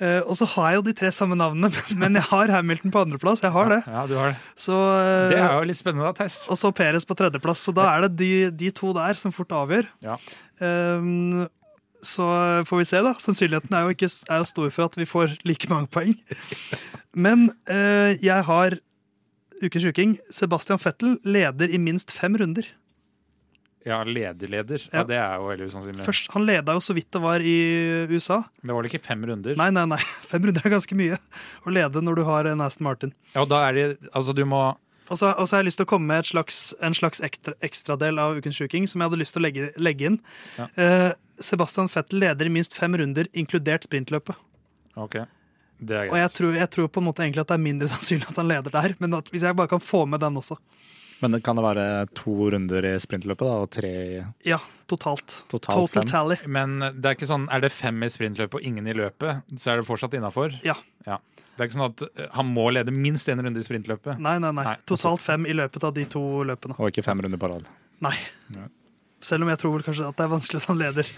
Uh, og så har jeg jo de tre samme navnene, (laughs) men jeg har Hamilton på andreplass. Jeg har det. Ja, du har det. Så, uh, Det er jo litt spennende, da, Theis. Og så Peres på tredjeplass. Så da er det de, de to der som fort avgjør. Ja. Um, så får vi se, da. Sannsynligheten er jo, ikke, er jo stor for at vi får like mange poeng. Men eh, jeg har ukens uking. Sebastian Fettel leder i minst fem runder. Ja, lederleder. Ja. Ja, det er jo veldig usannsynlig. Først, Han leda jo så vidt det var i USA. Det var vel ikke fem runder? Nei, nei, nei. (laughs) Fem runder er ganske mye å lede når du har en Aston Martin. Ja, og da er det Altså, du må Og så, og så har jeg lyst til å komme med slags, en slags ekstra, ekstradel av ukens sjuking som jeg hadde lyst til å legge, legge inn. Ja. Eh, Sebastian Fettel leder i minst fem runder, inkludert sprintløpet. OK. Det er greit. Og jeg tror, jeg tror på en måte egentlig at det er mindre (laughs) sannsynlig at han leder der, men at hvis jeg bare kan få med den også. Men kan det være to runder i sprintløpet da, og tre i Ja, totalt. Totalt Total fem. tally. Men det er ikke sånn, er det fem i sprintløpet og ingen i løpet, så er det fortsatt innafor? Ja. Det er ikke sånn at eh, han må lede minst én runde i sprintløpet? Nei, nei, nei. Nei, Totalt fem i løpet av de to løpene. Og ikke fem runder på rad. Nei. Nei. Selv om jeg tror vel kanskje at det er vanskelig at han leder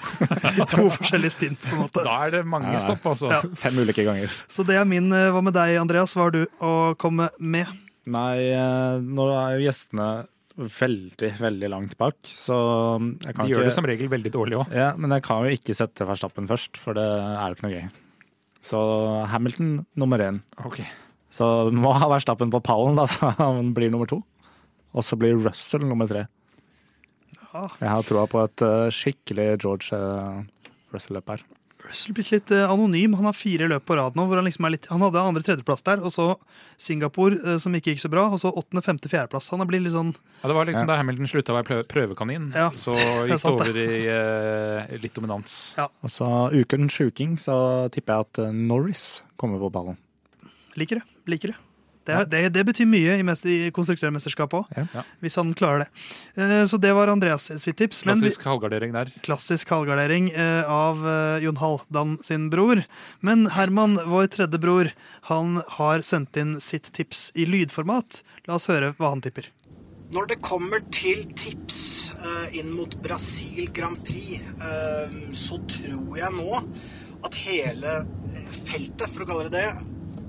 i to (laughs) forskjellige stint. på en måte. Da er det mange stopp, altså. Ja. Fem ulike ganger. Så det er min. eh, Hva med deg, Andreas? Hva har du å komme med? Nei, eh, nå er jo gjestene veldig, veldig langt bak, så jeg kan De gjør ikke det som regel veldig dårlig òg. Ja, men jeg kan jo ikke sette Verstappen først, for det er jo ikke noe gøy. Så Hamilton nummer én. Okay. Så må ha Verstappen på pallen, da, (laughs) så han blir nummer to. Og så blir Russell nummer tre. Ja, Jeg har troa på et eh, skikkelig George eh, Russell-løp her. Russell blitt litt eh, anonym. Han har fire løp på rad nå. hvor Han liksom er litt, han hadde andre tredjeplass der, og så Singapore, som ikke gikk så bra, og så åttende, femte, fjerdeplass. Han har blitt litt sånn Ja, det var liksom Ja. da Hamilton slutta å være prøvekanin, Ja, så (laughs) gikk det sant, over i eh, litt dominans. Og så ukens sjuking, så tipper jeg at Norris kommer på ballen. Liker det. Liker det. Det, det, det betyr mye i, mest- i konstruktørmesterskapet òg, Ja. Hvis han klarer det. Eh, Så det var Andreas sitt tips. Vi- Klassisk halvgardering der. klassisk halvgardering eh, av eh, Jon Halvdan sin bror. Men Herman, vår tredje bror, han har sendt inn sitt tips i lydformat. La oss høre hva han tipper. Når det kommer til tips inn mot Brasil Grand Prix, så tror jeg nå at hele feltet, for å kalle det det,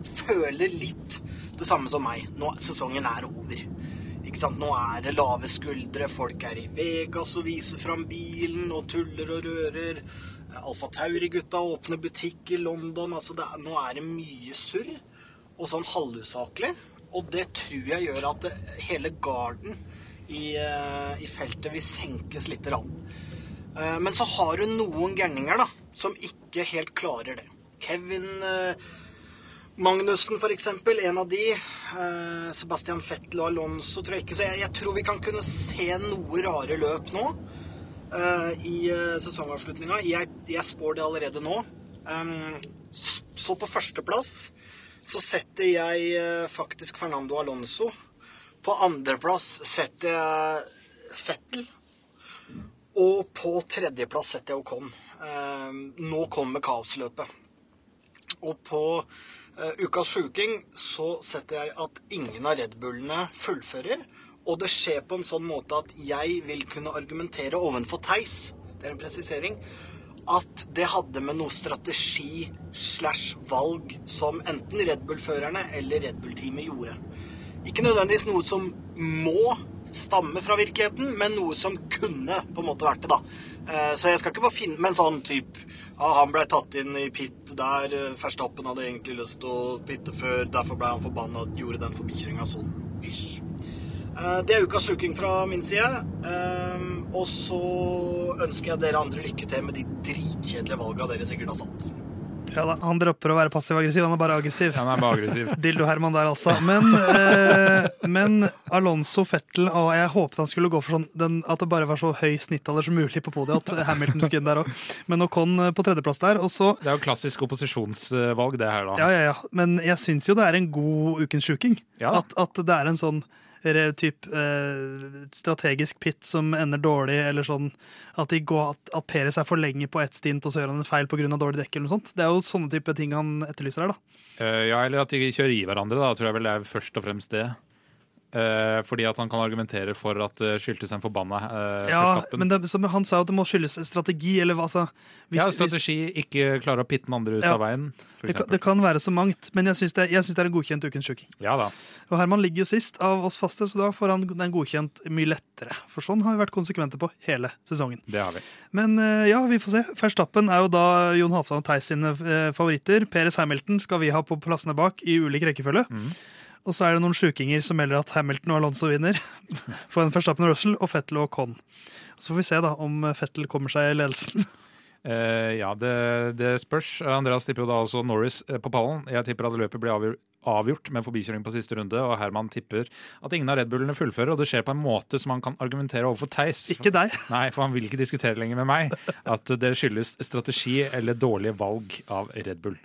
føler litt det samme som meg. Nå, sesongen er over. Nå er det lave skuldre, folk er i Vegas og viser fram bilen og tuller og rører. Alfa Tauri-gutta åpner butikk i London. Altså er- nå er det mye surr og sånn halvusaklig. Og det tror jeg gjør at det, hele garden i, eh, i feltet vil senkes litt. Rann. Eh, Men så har du noen gærninger da, som ikke helt klarer det. Kevin eh, Magnussen, for eksempel, en av de. Eh, Sebastian Fettel og Alonso tror jeg ikke. Så jeg, jeg tror vi kan kunne se noe rare løp nå eh, i uh, sesongavslutninga. Jeg, jeg spår det allerede nå. Så på førsteplass så setter jeg eh, faktisk Fernando Alonso. På andreplass setter jeg Fettel. Og på tredjeplass setter jeg Ocon. Nå kommer kaosløpet. Og på eh, ukas sjuking så setter jeg at ingen av Red Bullene fullfører. Og det skjer på en sånn måte at jeg vil kunne argumentere ovenfor Theis, det er en presisering, at det hadde med noe strategi slash valg som enten Red Bull-førerne eller Red Bull-teamet gjorde. Ikke nødvendigvis noe som må stamme fra virkeligheten, men noe som kunne på en måte vært det, da. Eh, Så jeg skal ikke bare finne med en sånn type ja, han ble tatt inn i pit der. Verstappen hadde egentlig lyst til å pitte før, derfor ble han forbanna og gjorde den forbikjøringa sånn ish. Eh, Det er ukas sjuking fra min side. Eh, Og så ønsker jeg dere andre lykke til med de dritkjedelige valga dere sikkert har satt. Ja, da, han dropper å være passiv-aggressiv, han er bare aggressiv. Han er bare aggressiv. (laughs) Dildo-Herman der, altså. Men, eh, men Alonso Fettel og Jeg håpet han skulle gå for sånn den, at det bare var så høy snittalder som mulig på podiet. At Hamilton skulle inn der òg. Men Ocon eh, på tredjeplass der. Og så Det er jo klassisk opposisjonsvalg, det her, da. Ja, ja, ja. Men jeg syns jo det er en god ukens sjuking. Ja. At, at det er en sånn typ, eh, strategisk pit som ender dårlig, eller sånn at, de går, at, at Peres er for lenge på ett stint, og så gjør han en feil pga. dårlig dekk. eller noe sånt. Det er jo sånne type ting han etterlyser her, da. Uh, ja, eller at de kjører i hverandre, da, tror jeg vel det er først og fremst det. Eh, fordi at han kan argumentere for at det skyldtes en forbanna eh, Ja, men det, som han sa jo at det må skyldes strategi, eller altså, hvis, ja, hvis, strategi, ikke klare å pitte den andre ut Ja. av veien, det, kan, det kan være så mangt, men jeg syns det, jeg synes det er en godkjent ukens sjuking. Ja da. Og Herman ligger jo sist av oss faste, så da får han den godkjent mye lettere. For sånn har vi vært konsekvente på hele sesongen. Det har vi. Men eh, ja, vi får se. Verstappen er jo da Jon Halvdan og Theis sine eh, favoritter. Peres Hamilton skal vi ha på plassene bak i ulik rekkefølge. Mhm. Og så er det noen sjukinger som melder at Hamilton og Alonso vinner. (laughs) For en Verstappen og Russell og Fettel og Con. Så får vi se da om Fettel kommer seg i ledelsen. Uh, (laughs) ja, det, det spørs. Andreas tipper jo da også Norris eh, på pallen. Jeg tipper at løpet blir avgjort, med forbikjøring på siste runde, og Herman tipper at ingen av Red Bullene fullfører, og det skjer på en måte som han kan argumentere overfor Theis. Ikke deg. (laughs) Nei, for han vil ikke diskutere lenger med meg at det skyldes strategi eller dårlige valg av Red Bull.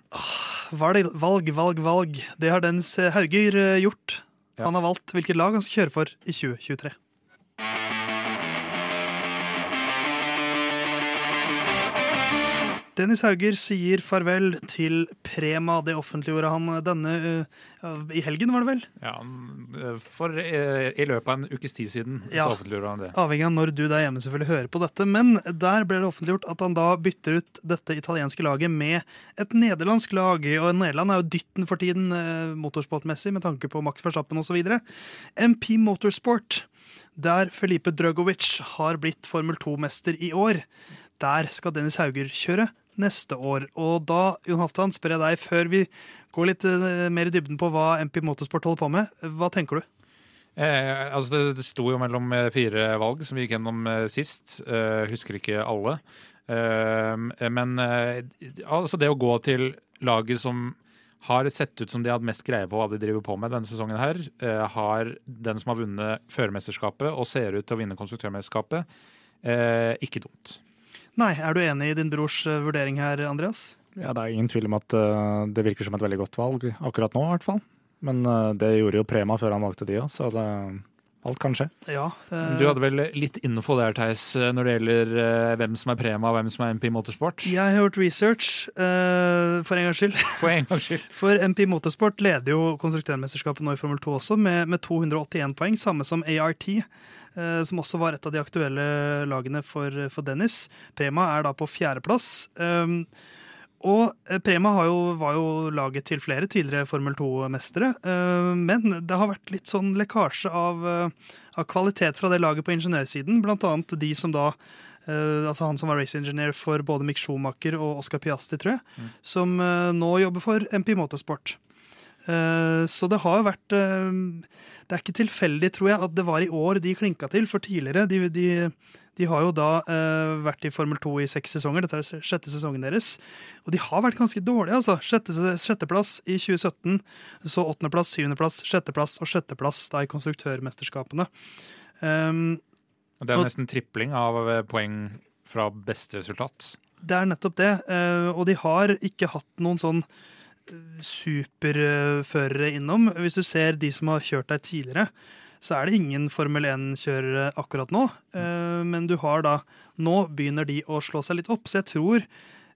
Valg, valg, valg. valg. Det har dens Hauger eh, gjort. Ja. Han har valgt hvilket lag han skal kjøre for i 2023. Dennis Hauger sier farvel til Prema. Det offentliggjorde han denne uh, i helgen, var det vel? Ja, for uh, i løpet av en ukes tid siden Ja. så offentliggjorde han det. Avhengig av når du der hjemme selvfølgelig hører på dette. Men der ble det offentliggjort at han da bytter ut dette italienske laget med et nederlandsk lag. Og Nederland er jo dytten for tiden uh, motorsportmessig med tanke på Max Verstappen osv. MP Motorsport, der Felipe Drugovic har blitt Formel 2-mester i år. Der skal Dennis Hauger kjøre neste år. Og da, Jon Halvdan, spør jeg deg, før vi går litt eh, mer i dybden på hva MP Motorsport holder på med, hva tenker du? Eh, altså det, det sto jo mellom eh, fire valg som vi gikk gjennom eh, sist. Eh, husker ikke alle. Eh, men altså det å gå til laget som har sett ut som de hadde mest greie på hva de driver på med denne sesongen, her, har den som har vunnet førermesterskapet og ser ut til å vinne konstruktørmesterskapet, ikke dumt. Nei, er du enig i din brors eh, vurdering her, Andreas? Ja, Det er ingen tvil om at eh, det virker som et veldig godt valg akkurat nå, i hvert fall. Men eh, det gjorde jo Prema før han valgte de òg, så det, alt kan skje. Ja. eh, Du hadde vel litt info der, Theis, når det gjelder hvem som er Prema og hvem som er MP Motorsport? Jeg har gjort research, eh, for en gangs skyld. (laughs) For en gangs skyld. (laughs) For MP Motorsport leder jo konstruktørmesterskapet nå i Formel 2 også, med, med 281 poeng, samme som ART. Eh, Som også var et av de aktuelle lagene for, for Dennis. Prema er da på fjerdeplass. Um, og eh, Prema har jo, var jo laget til flere tidligere Formel 2-mestere. eh, Men det har vært litt sånn lekkasje av, av kvalitet fra det laget på ingeniørsiden. Blant annet de som da altså Han som var race engineer for både Mick Schumacher og Oscar Piasti, tror jeg. Som eh, nå jobber for MP Motorsport. Eh, Så det har vært eh, Det er ikke tilfeldig, tror jeg, at det var i år de klinka til. For tidligere De, de, de har jo da eh, vært i Formel 2 i seks sesonger. Dette er sjette sesongen deres. Og de har vært ganske dårlige, altså. Sjette, sjetteplass i 2017, så åttendeplass, syvendeplass, sjetteplass og sjetteplass da i konstruktørmesterskapene. Um, Det er Og- nesten tripling av poeng fra beste resultat. Det er nettopp det. Og de har ikke hatt noen sånn superførere innom. Hvis du ser de som har kjørt der tidligere, så er det ingen Formel 1-kjørere akkurat nå. Eh, Men du har da Nå begynner de å slå seg litt opp, så jeg tror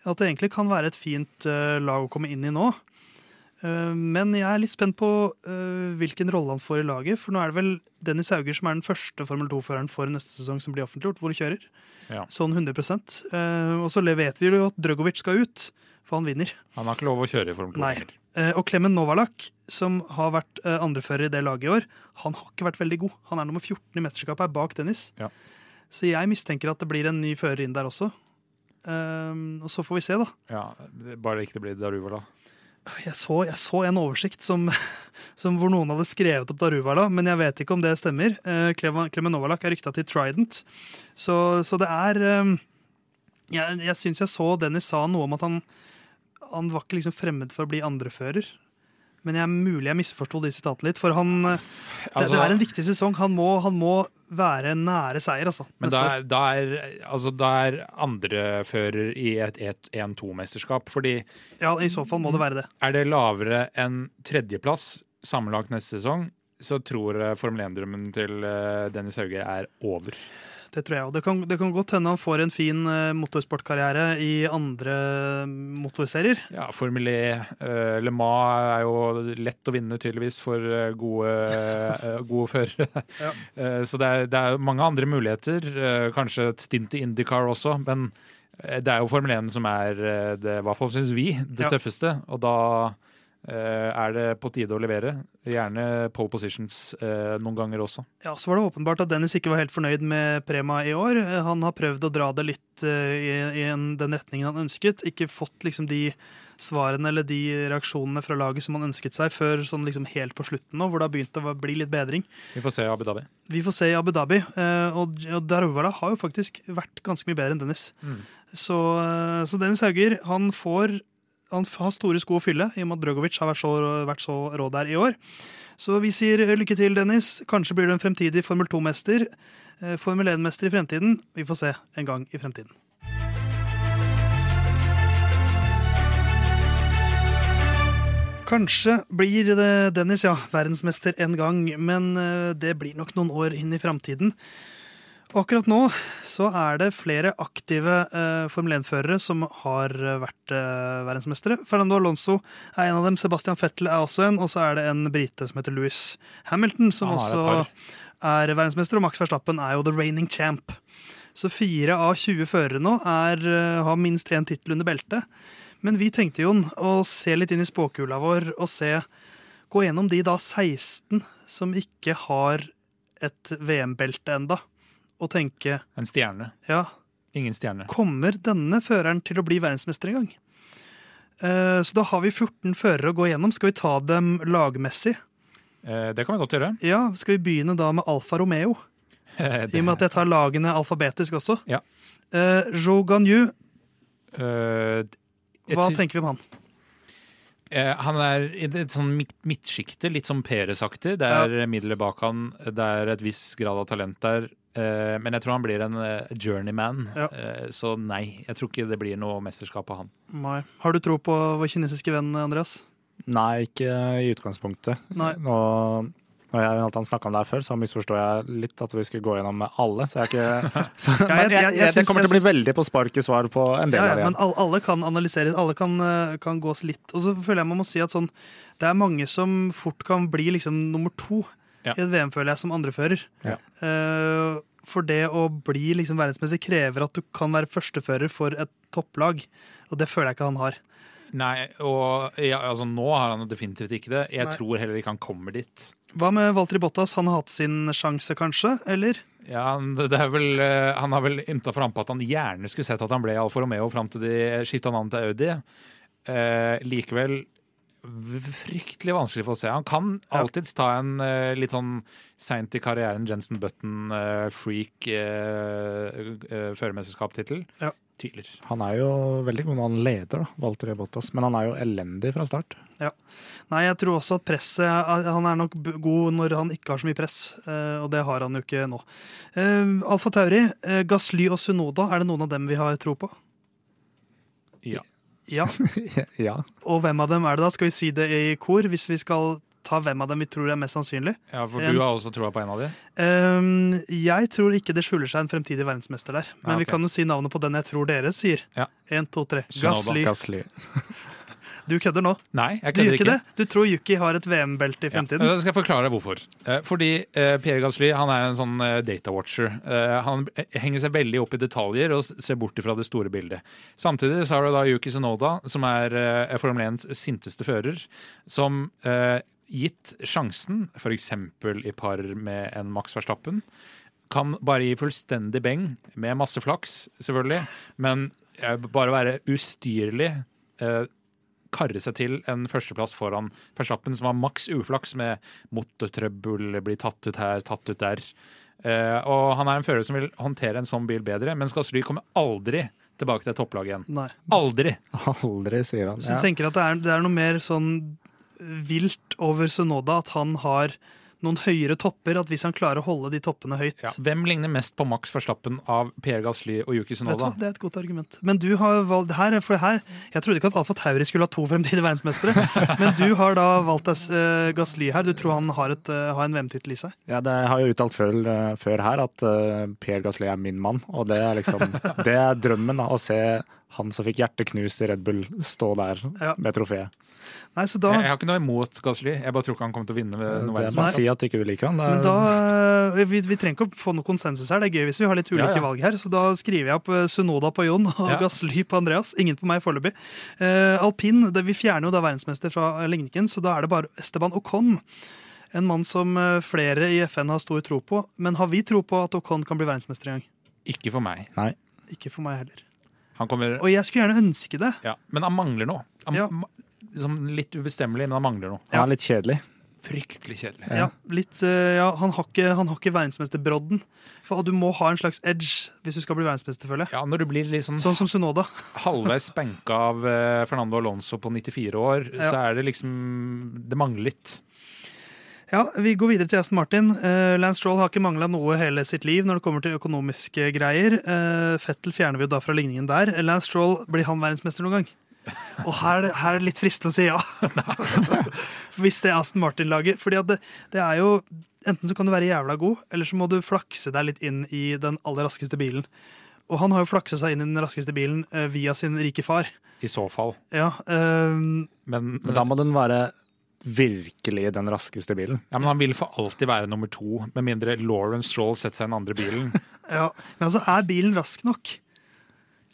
at det egentlig kan være et fint eh, lag å komme inn i nå. Eh, Men jeg er litt spent på hvilken rolle han får i laget. For nå er det vel Dennis Hauger som er den første Formel 2-føreren for neste sesong som blir offentliggjort, hvor han kjører. Ja. Sånn 100 Eh, Og så vet vi jo at Drøgovic skal ut, for han vinner. Han har ikke lov å kjøre i Formel 2 Nei. lenger. Eh, Og Clemen Novalak, som har vært eh, andrefører i det laget i år, han har ikke vært veldig god. Han er nummer 14 i mesterskapet, er bak Dennis. Ja. Så jeg mistenker at det blir en ny fører inn der også. Um, og så får vi se, da. Ja, bare det ikke blir Daruvala. Jeg så, jeg så en oversikt som, (laughs) som hvor noen hadde skrevet opp Daruvala, men jeg vet ikke om det stemmer. Clemen Novalak er rykta til Trident, så, så det er um, Jeg, jeg syns jeg så Dennis sa noe om at han, han var ikke liksom fremmed for å bli andrefører. Men jeg, er mulig jeg misforsto de sitatene litt, for han eh, det, Altså- det er en viktig sesong. Han må, han må være nære seier, altså. Men da er, da er, altså, da er andrefører i et 1-2-mesterskap. Fordi Ja, I så fall må det være det. er det lavere enn tredjeplass sammenlagt neste sesong, så tror Formel 1-drømmen til eh, Dennis Hauge er over. Det tror jeg òg. Det, kan- det kan godt hende han får en fin eh, motorsportkarriere i andre motorserier. Ja, Formel E, Uh, Le Mans er jo lett å vinne, tydeligvis, for eh, gode, uh, (laughs) gode førere. Ja. uh, Så det er, det er mange andre muligheter. eh, Kanskje et stint i Indycar også, men eh, det er jo Formel 1 som er eh, det, i hvert fall syns vi, det Ja. tøffeste. Og da eh, er det på tide å levere. Gjerne pole positions eh, noen ganger også. Ja, Så var det åpenbart at Dennis ikke var helt fornøyd med Prema i år. Eh, Han har prøvd å dra det litt eh, i, i en, den retningen han ønsket. Ikke fått liksom de svarene eller de reaksjonene fra laget som han ønsket seg, før sånn liksom helt på slutten nå, hvor det har begynt å bli litt bedring. Vi får se i Abu Dhabi. Vi får se i Abu Dhabi. eh, Og Daruvala har jo faktisk vært ganske mye bedre enn Dennis. Mm. Så, eh, så Dennis Hauger han får han har store sko å fylle, i og med at Drogovic har vært så, vært så rå der i år. Så vi sier eh, lykke til, Dennis. Kanskje blir du en fremtidig Formel 2-mester. eh, Formel 1-mester i fremtiden. Vi får se en gang i fremtiden. Kanskje blir det Dennis, ja, verdensmester en gang, men eh, det blir nok noen år inn i framtiden. Akkurat nå så er det flere aktive eh, Formel 1-førere som har eh, vært eh, verdensmestere. Fernando Alonso er en av dem, Sebastian Fettel er også en, og så er det en brite som heter Louis Hamilton, som også er verdensmester, og Max Verstappen er jo the reigning champ. Så fire av 20 førere nå er, eh, har minst én tittel under beltet. Men vi tenkte jo å se litt inn i spåkula vår og se Gå gjennom de da 16 som ikke har et VM-belte enda, og tenke En stjerne. ja, Ingen stjerne. kommer denne føreren til å bli verdensmester en gang? Eh, Så da har vi 14 førere å gå gjennom. Skal vi ta dem lagmessig? Eh, Det kan vi godt gjøre. (laughs) Ja, Skal vi begynne da med Alfa Romeo? I og med at jeg tar lagene alfabetisk også. Ja. Eh, Joe Ganyu, Eh, hva tenker vi om han? Eh, han er i et sånn midtsjikte, litt sånn Peres-aktig. Det er middelet bak han, det er et viss grad av talent der. Eh, men jeg tror han blir en eh, journeyman. Ja. Eh, så nei, jeg tror ikke det blir noe mesterskap av han. Nei. Har du tro på vår kinesiske venn, Andreas? Nei, ikke i utgangspunktet. Nei. Nå, når jeg Jonathan snakka om det her før, så misforstår jeg litt at vi skulle gå gjennom alle. Så jeg er ikke (laughs) så, jeg- jeg, jeg- jeg jeg, det kommer til å bli veldig på spark i svar på en del Ja, av ja, det. men alle, alle kan analyseres, alle kan, kan gås litt. Og så føler jeg man må si at sånn, det er mange som fort kan bli liksom nummer to Ja. i et VM, føler jeg, som andrefører. Ja. Uh, for det å bli liksom verdensmester krever at du kan være førstefører for et topplag. Og det føler jeg ikke han har. Nei, og ja, altså Nå har han definitivt ikke det. Jeg Nei. tror heller ikke han kommer dit. Hva med Valtteri Bottas? Han har hatt sin sjanse, kanskje? Eller? Ja, det er vel, eh, Han har vel ymta frampå at han gjerne skulle sett at han ble Alfa Romeo fram til de skifta navn til Audi. Eh, likevel fryktelig vanskelig for å se. Han kan Ja. alltids ta en uh, litt sånn seint i karrieren Jensen Button-freak uh, førermesterskapstittel. Ja. Tviler. Han er jo veldig god når han leder, da, Walter Bottas, men han er jo elendig fra start. Nei, jeg tror også at presset Han er nok god når han ikke har så mye press, eh, og det har han jo ikke nå. Uh, Alfa Tauri, eh, Gasly og Sunoda, er det noen av dem vi har tro på? Ja. Ja. (laughs) ja. Og hvem av dem er det da? Skal vi si det i kor, hvis vi skal ta hvem av dem vi tror er mest sannsynlig? ja, for du har også troa på en av dem? Um, jeg tror ikke det skjuler seg en fremtidig verdensmester der. Men Ah, vi kan jo si navnet på den jeg tror dere sier. Ja. En, to, tre. Sunoda. (laughs) Du kødder nå. Nei, jeg kødder du ikke det? Du tror Yuki har et VM-belte i Ja, fremtiden? skal jeg forklare deg hvorfor. Eh, Fordi eh, Pierre Gasly han er en sånn eh, data watcher. Eh, Han henger seg veldig opp i detaljer og ser bort fra det store bildet. Samtidig så har du da Yuki Sonoda, som er Formel 1s sinteste fører, som gitt sjansen, f.eks. i par med en Max Verstappen, kan bare gi fullstendig beng, med masse flaks, selvfølgelig, men bare være ustyrlig. eh, karre seg til en førsteplass foran Verstappen, som har maks uflaks med motortrøbbel, blir tatt ut her, tatt ut der. Eh, og han er en fører som vil håndtere en sånn bil bedre, men Gasly kommer aldri tilbake til topplaget igjen. Nei. Aldri! Aldri, sier han. Så Ja. du tenker at det er, det er noe mer sånn vilt over Sunoda, at han har noen høyere topper. At hvis han klarer å holde de toppene høyt Ja. Hvem ligner mest på Max Verstappen av Pierre Gasly og Yuki Sunoda? Det er et godt argument. Men du har valgt her, for her Jeg trodde ikke at Alfa Tauri skulle ha to fremtidige verdensmestere. (laughs) men du har da valgt uh, Gasly her. Du tror han har, et, uh, har en VM-tittel i seg? Ja, det har jeg uttalt før, uh, før her, at Pierre Gasly er min mann. Og det er liksom Det er drømmen, da. Å se han som fikk hjertet knust i Red Bull, stå der Ja. med trofeet. Nei, så da Jeg, jeg har ikke noe imot Gasly, jeg bare tror ikke han kommer til å vinne. ved noe Det er bare å si at ikke du liker han. Er, da, eh, vi, vi trenger ikke å få noe konsensus her. Det er gøy hvis vi har litt ulike Ja, ja. valg her. Så da skriver jeg opp eh, Sunoda på Jon og Ja. Gasly på Andreas. Ingen på meg foreløpig. Uh, alpin, det, vi fjerner jo da verdensmester fra eh, ligningen, så da er det bare Esteban Ocon. En mann som eh, flere i FN har stor tro på. Men har vi tro på at Ocon kan bli verdensmester en gang? Ikke for meg. nei. Ikke for meg heller. Han kommer Og jeg skulle gjerne ønske det. ja. Men han mangler noe. Han, Ja. Liksom litt ubestemmelig, men han mangler noe. Er litt kjedelig. Fryktelig kjedelig. Ja, litt, eh, ja, han har ikke, han har ikke verdensmesterbrodden. For du må ha en slags edge hvis du skal bli verdensmester, føler jeg. Ja, Når du blir litt sånn Sånn som Sunoda. halvveis benka av eh, Fernando Alonso på 94 år, Ja. så er det liksom Det mangler litt. Ja, Vi går videre til Aston Martin. Eh, Lance Stroll har ikke mangla noe hele sitt liv når det kommer til økonomiske greier. Fettel fjerner vi jo da fra ligningen der. Lance Stroll, blir han verdensmester noen gang? (laughs) Og her, er her er det litt fristende å si ja. (laughs) Hvis det er Aston Martin-laget. Fordi at det, det er jo Enten så kan du være jævla god, eller så må du flakse deg litt inn i den aller raskeste bilen. Og han har jo flaksa seg inn i den raskeste bilen eh, via sin rike far. I så fall. Ja, eh, Men, Men da må den være virkelig den raskeste bilen. ja, men han vil for alltid være nummer to, med mindre Lawrence Stroll setter seg i den andre bilen. (laughs) ja. Men altså, er bilen rask nok?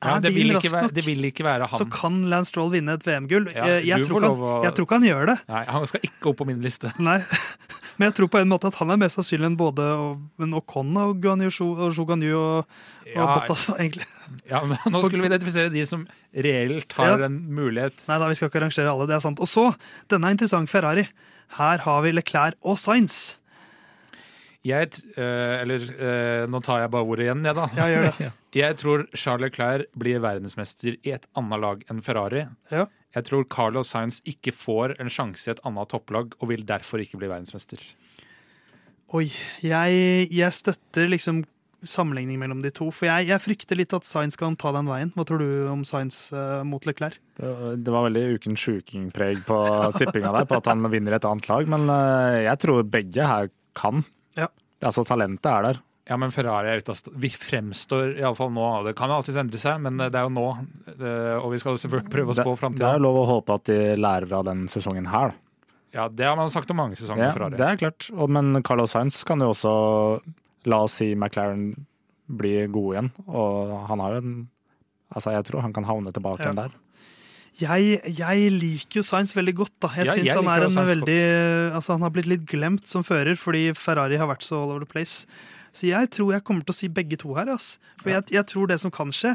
Ja, det, vil ikke være, det vil ikke være så kan Lance Stroll vinne et VM-gull. Ja, jeg, jeg, tror han- jeg tror ikke han gjør det. Nei, Han skal ikke opp på min liste. Nei. (laughs) Men jeg tror på en måte at han er mest sannsynlig enn både en Ocon og Guanyu og og, og Ja, Bottas, (laughs) egentlig. ja, men Nå skulle vi identifisere de som reelt har Ja. en mulighet. Nei da, vi skal ikke arrangere alle, det er sant. Og så, denne er interessant Ferrari. Her har vi Leclerc og Sainz. Jeg, eh, eller eh, nå tar jeg bare ordet igjen, jeg, da. Ja, gjør det. (laughs) Jeg tror Charles Leclerc blir verdensmester i et annet lag enn Ferrari. Ja. Jeg tror Carlos Sainz ikke får en sjanse i et annet topplag, og vil derfor ikke bli verdensmester. Oi, jeg, jeg støtter liksom sammenligning mellom de to. For jeg, jeg frykter litt at Sainz kan ta den veien. Hva tror du om Sainz uh, mot Leclerc? Det var veldig ukens sjukingpreg på (laughs) tippinga der, på at han vinner et annet lag. Men uh, jeg tror begge her kan. Ja. Altså, talentet er der. Ja, men Ferrari er ute av Vi fremstår iallfall nå, det kan jo alltids endre seg, men det er jo nå. eh, Og vi skal selvfølgelig prøve å spå framtida. det er jo lov å håpe at de lærer av den sesongen her. da. Ja, det har man sagt om mange sesonger Ja, med Ferrari. det er klart. Og, men Carlos Sainz kan jo også, la oss si McLaren blir god igjen. Og han har jo en Altså, jeg tror han kan havne tilbake Ja. igjen der. Jeg, jeg liker jo Sainz veldig godt. da. Jeg Ja, synes jeg han er en veldig, altså han har blitt litt glemt som fører fordi Ferrari har vært så all over the place. Så jeg tror jeg kommer til å si begge to her. ass. For jeg, jeg tror det som kan skje,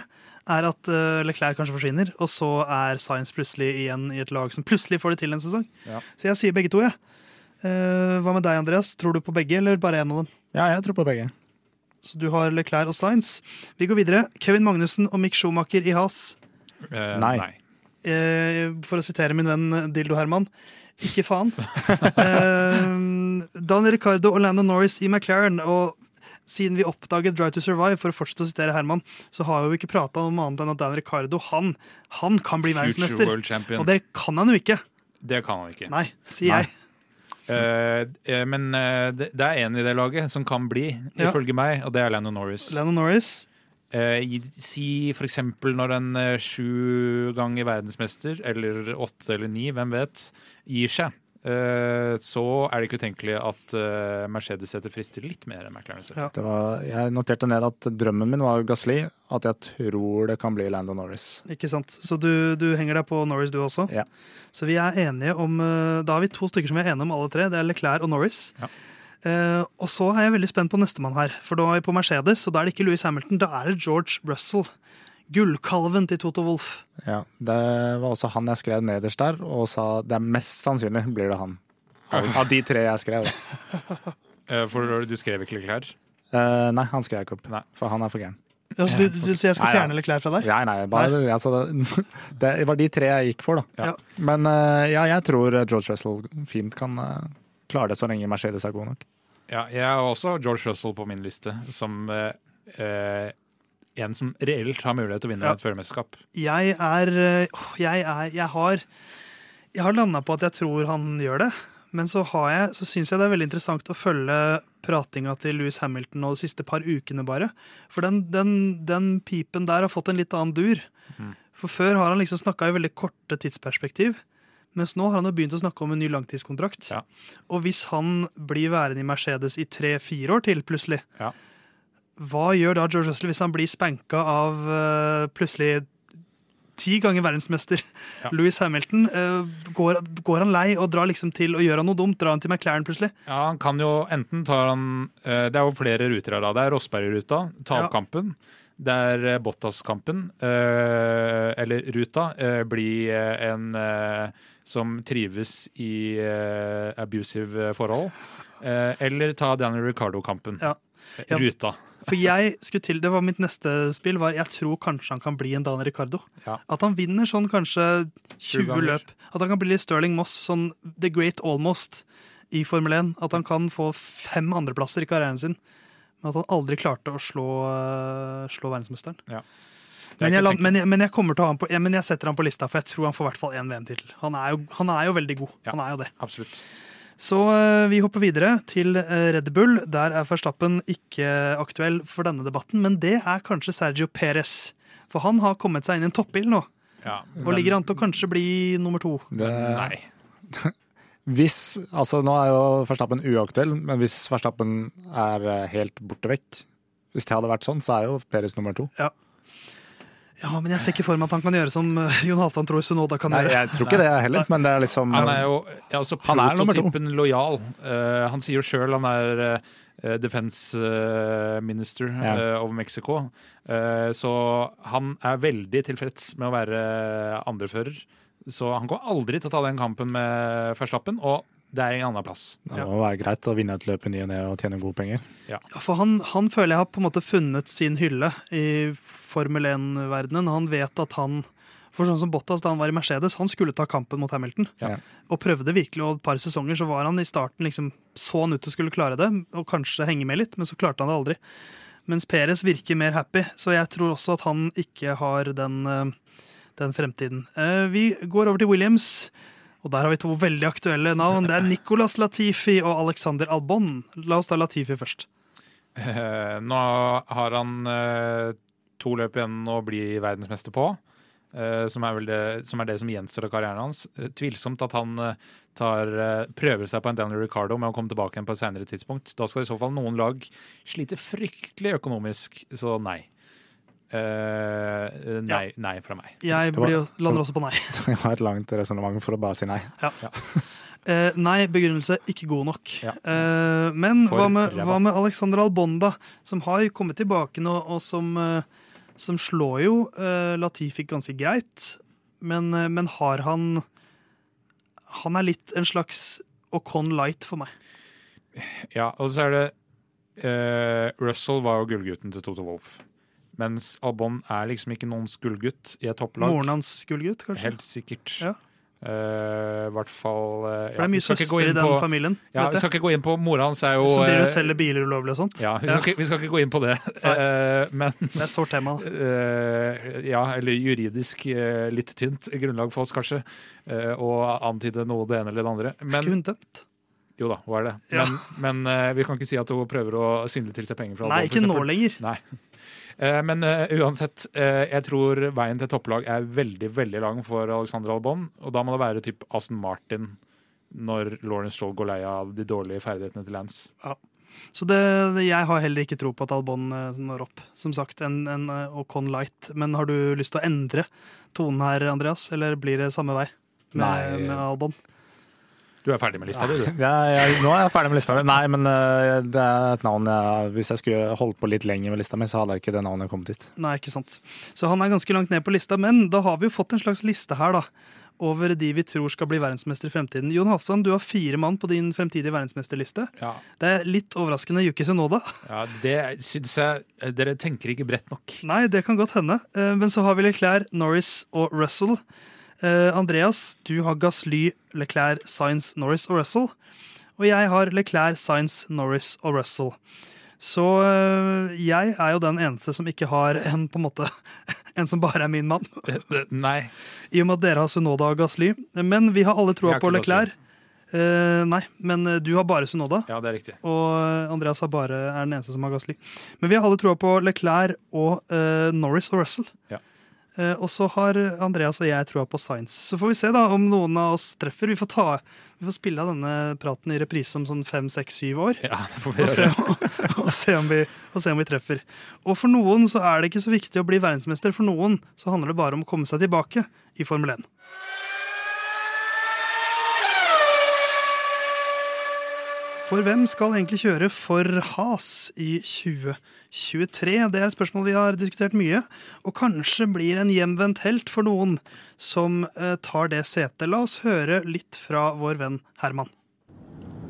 er at uh, Leclerc kanskje forsvinner, og så er Sainz plutselig igjen i et lag som plutselig får det til en sesong. Ja. Så jeg sier begge to, jeg. Uh, hva med deg, Andreas? Tror du på begge, eller bare én av dem? Ja, jeg tror på begge. Så du har Leclerc og Sainz. Vi går videre. Kevin Magnussen og Mick Schumacher i Haas. Uh, Nei. Eh, for å sitere min venn Dildo Herman. Ikke faen. eh, Daniel Ricardo og Lando Norris i McLaren. Og siden vi oppdaget Drive to Survive, for å fortsette å sitere Herman, så har vi jo ikke prata om annet enn at Dan Ricardo han, han kan bli verdensmester. Og det kan han jo ikke. Det kan han ikke. Nei, sier Nei. jeg. Eh, eh, men eh, det, det er en i det laget som kan bli, Ja. ifølge meg, og det er Lando Norris. Lando Norris. Eh, si eksempel når en eh, sju ganger verdensmester, eller åtte eller ni, hvem vet, gir seg. eh, så er det ikke utenkelig at eh, Mercedes setter frister litt mer enn McLaren. Ja. Det var, jeg noterte ned at drømmen min var Gasli, at jeg tror det kan bli Lando Norris. Ikke sant? Så du, du henger deg på Norris, du også? Ja. Så vi er enige om eh, Da har vi to stykker som vi er enige om alle tre. Det er Leclerc og Norris. Ja. Eh, og så er jeg veldig spent på nestemann her. For da er vi på Mercedes, og da er det ikke Louis Hamilton, da er det George Russell. Gullkalven til Toto Wolff. Ja, Det var også han jeg skrev nederst der, og sa det er mest sannsynlig blir det han. Av, av de tre jeg skrev. (laughs) Eh, for du skrev ikke Leclerc? Uh, nei, han skrev jeg ikke opp, Nei. for han er for gæren. Så du, du, så jeg skal Nei, ja. fjerne Leclerc fra deg? Nei, nei, bare, altså, det, (laughs) det var de tre jeg gikk for, da. Ja. Ja. Men ja, jeg tror George Russell fint kan klare det så lenge Mercedes er god nok. Ja, jeg har også George Russell på min liste som eh, eh, en som reelt har mulighet til å vinne Ja. et førermesterskap. Jeg er øh, Jeg er Jeg har Jeg har landa på at jeg tror han gjør det. Men så, har jeg, så syns jeg det er veldig interessant å følge pratinga til Louis Hamilton nå de siste par ukene, bare. For den, den, den pipen der har fått en litt annen dur. Mm. For før har han liksom snakka i veldig korte tidsperspektiv. Mens nå har han jo begynt å snakke om en ny langtidskontrakt. Ja. Og hvis han blir værende i Mercedes i tre-fire år til, plutselig, Ja. hva gjør da George Russell hvis han blir spanka av uh, plutselig ti ganger verdensmester Ja. (laughs) Louis Hamilton? Uh, går, går han lei og drar liksom til og gjør han noe dumt? Drar han til McLaren plutselig? Ja, han kan jo enten tar han uh, Det er jo flere ruter her da. Det er Rosberg-ruta, ta opp Ja. Kampen. Det er eh, Bottas-kampen, eh, eller ruta, blir eh, en eh, som trives i abusive forhold. Eller ta Daniel Ricardo-kampen. Ja. Ja. Ruta. For jeg skulle til, det var Mitt neste spill var jeg tror kanskje han kan bli en Daniel Ricardo. Ja. At han vinner sånn kanskje 20 løp. At han kan bli Sterling Moss, sånn The Great Almost i Formel 1. At han kan få fem andreplasser i karrieren sin. Men at han aldri klarte å slå, øh, slå verdensmesteren. Er Men jeg, men, jeg, men, jeg kommer til å ha han på, men jeg setter han på lista, for jeg tror han får i hvert fall én VM-tittel. Han, er jo- han er jo veldig god. Ja. Han er jo det. Absolutt. Så øh, vi hopper videre til øh, Red Bull. Der er Verstappen ikke aktuell for denne debatten, men det er kanskje Sergio Perez. For han har kommet seg inn i en toppbil nå, Ja, og ligger an til å kanskje bli nummer to. Det, Nei. (laughs) Hvis, altså Nå er jo Verstappen uaktuell, men hvis Verstappen er eh, helt borte vekk Hvis det hadde vært sånn, så er jo Peres nummer to. Ja, men jeg ser ikke for meg at han kan gjøre som øh, Jon Halvdan tror Sunoda kan gjøre. Nei, jeg tror ikke det heller, men det er liksom Han er jo ja, altså Han er nummer to. prototypen lojal. Uh, han sier jo sjøl han er uh, defense eh, minister Ja. eh, of Mexico. Eh, så han er veldig tilfreds med å være andrefører. Så han kommer aldri til å ta den kampen med førstappen. og det er en annen plass. Det må være greit å vinne et løp i ny og ne og tjene gode penger. Ja, for han, han føler jeg har på en måte funnet sin hylle i Formel 1-verdenen. Han vet at han For sånn som Bottas da han var i Mercedes, han skulle ta kampen mot Hamilton. Ja. Og prøvde virkelig, og et par sesonger så var han i starten liksom så han ut til å skulle klare det, og kanskje henge med litt, men så klarte han det aldri. Mens Perez virker mer happy, så jeg tror også at han ikke har den, eh, den fremtiden. Eh, Vi går over til Williams. Og der har vi to veldig aktuelle navn. Det er Nicolas Latifi og Alexander Albon. La oss ta Latifi først. Eh, nå har han eh, to løp igjen å bli verdensmester på. som, er det, som er det som gjenstår av karrieren hans. Tvilsomt at han tar, prøver seg på en Daniel Ricardo med å komme tilbake igjen på et senere tidspunkt. Da skal i så fall noen lag slite fryktelig økonomisk, så nei. Eh, nei, nei fra meg. Jeg var- blir, lander også på nei. (laughs) Det var et langt resonnement for å bare si nei. Eh, nei, begrunnelse ikke god nok. Ja. Eh, men hva med, hva med Alexander Albonda. Som har jo kommet tilbake nå, og som, som slår jo eh, Latifi ganske greit. Men, men har han Han er litt en slags Ocon light for meg. Ja, og så er det eh, Russell var jo gullgutten til Toto Wolff. Mens Albon er liksom ikke noen gullgutt i et topplag. Moren hans gullgutt, kanskje? Helt sikkert. Ja. Uh, hvert fall uh, For det er mye gå søstre i den på- familien. Ja, vi skal ikke gå inn på Mora hans er jo Som driver og eh, selger biler ulovlig og sånt. Ja, vi skal, Ikke, vi skal ikke gå inn på det. Uh, (laughs) men Det er et sårt tema. Ja, eller juridisk litt tynt grunnlag for oss, kanskje. Å antyde noe det ene eller det andre. Er ikke hun dømt? Jo da, hun er det? Ja. Men, men eh, vi kan ikke si at hun prøver å svindle til seg penger fra Nei, ikke nå lenger. Nei. Uh, Men uh, uansett, jeg tror veien til topplag er veldig veldig lang for Alexander Albon. Og da må det være typ Aston Martin når Lawrence Stroll går lei av de dårlige ferdighetene til Lance. Så det, det, jeg har heller ikke tro på at Albon når opp. Som sagt, en, en Ocon light. Men har du lyst til å endre tonen her, Andreas? Eller blir det samme vei med, med Albon? Du er ferdig med lista, di, du. Ja, jeg, nå er jeg ferdig med lista mi. Nei, men eh, det er et navn jeg, Hvis jeg skulle holdt på litt lenger med lista mi, så hadde jeg ikke det navnet kommet dit. Nei, ikke sant. Så han er ganske langt ned på lista. Men da har vi jo fått en slags liste her, da. Over de vi tror skal bli verdensmester i fremtiden. Jon Halvdan, du har fire mann på din fremtidige verdensmesterliste. Ja, Det er litt overraskende. Yuki Sunoda. ja det syns jeg eh, Dere tenker ikke bredt nok. Nei, det kan godt hende. Eh, Men så har vi Leclerc, Norris og Russell. Eh, Andreas, du har Gasly, Leclerc, Sainz, Norris og Russell. Og jeg har Leclerc, Science, Norris og Russell. Så øh, jeg er jo den eneste som ikke har en på en måte (laughs) En som bare er min mann. (laughs) Nei. I og med at dere har Sunoda og Gasly. Men vi har alle troa på. Leclerc. Uh, nei, men eh, du har bare Sunoda. Ja, det er riktig. Og eh, Andreas har bare, er den eneste som har Gasly. Men vi har alle troa på Leclerc og uh, Norris og Russell. Ja. Eh, og så har Andreas og jeg troa på Science. Så får vi se da om noen av oss treffer. Vi får, ta, vi får spille av denne praten i reprise om sånn fem, seks, syv år. Ja, det får vi Og se, gjøre. (laughs) og, se om vi, og se om vi treffer. Og for noen så er det ikke så viktig å bli verdensmester. For noen så handler det bare om å komme seg tilbake i Formel 1. For hvem skal egentlig kjøre for Has i 2023? Det er et spørsmål vi har diskutert mye, og kanskje blir en hjemvendt helt for noen som eh, tar det setet. La oss høre litt fra vår venn Herman.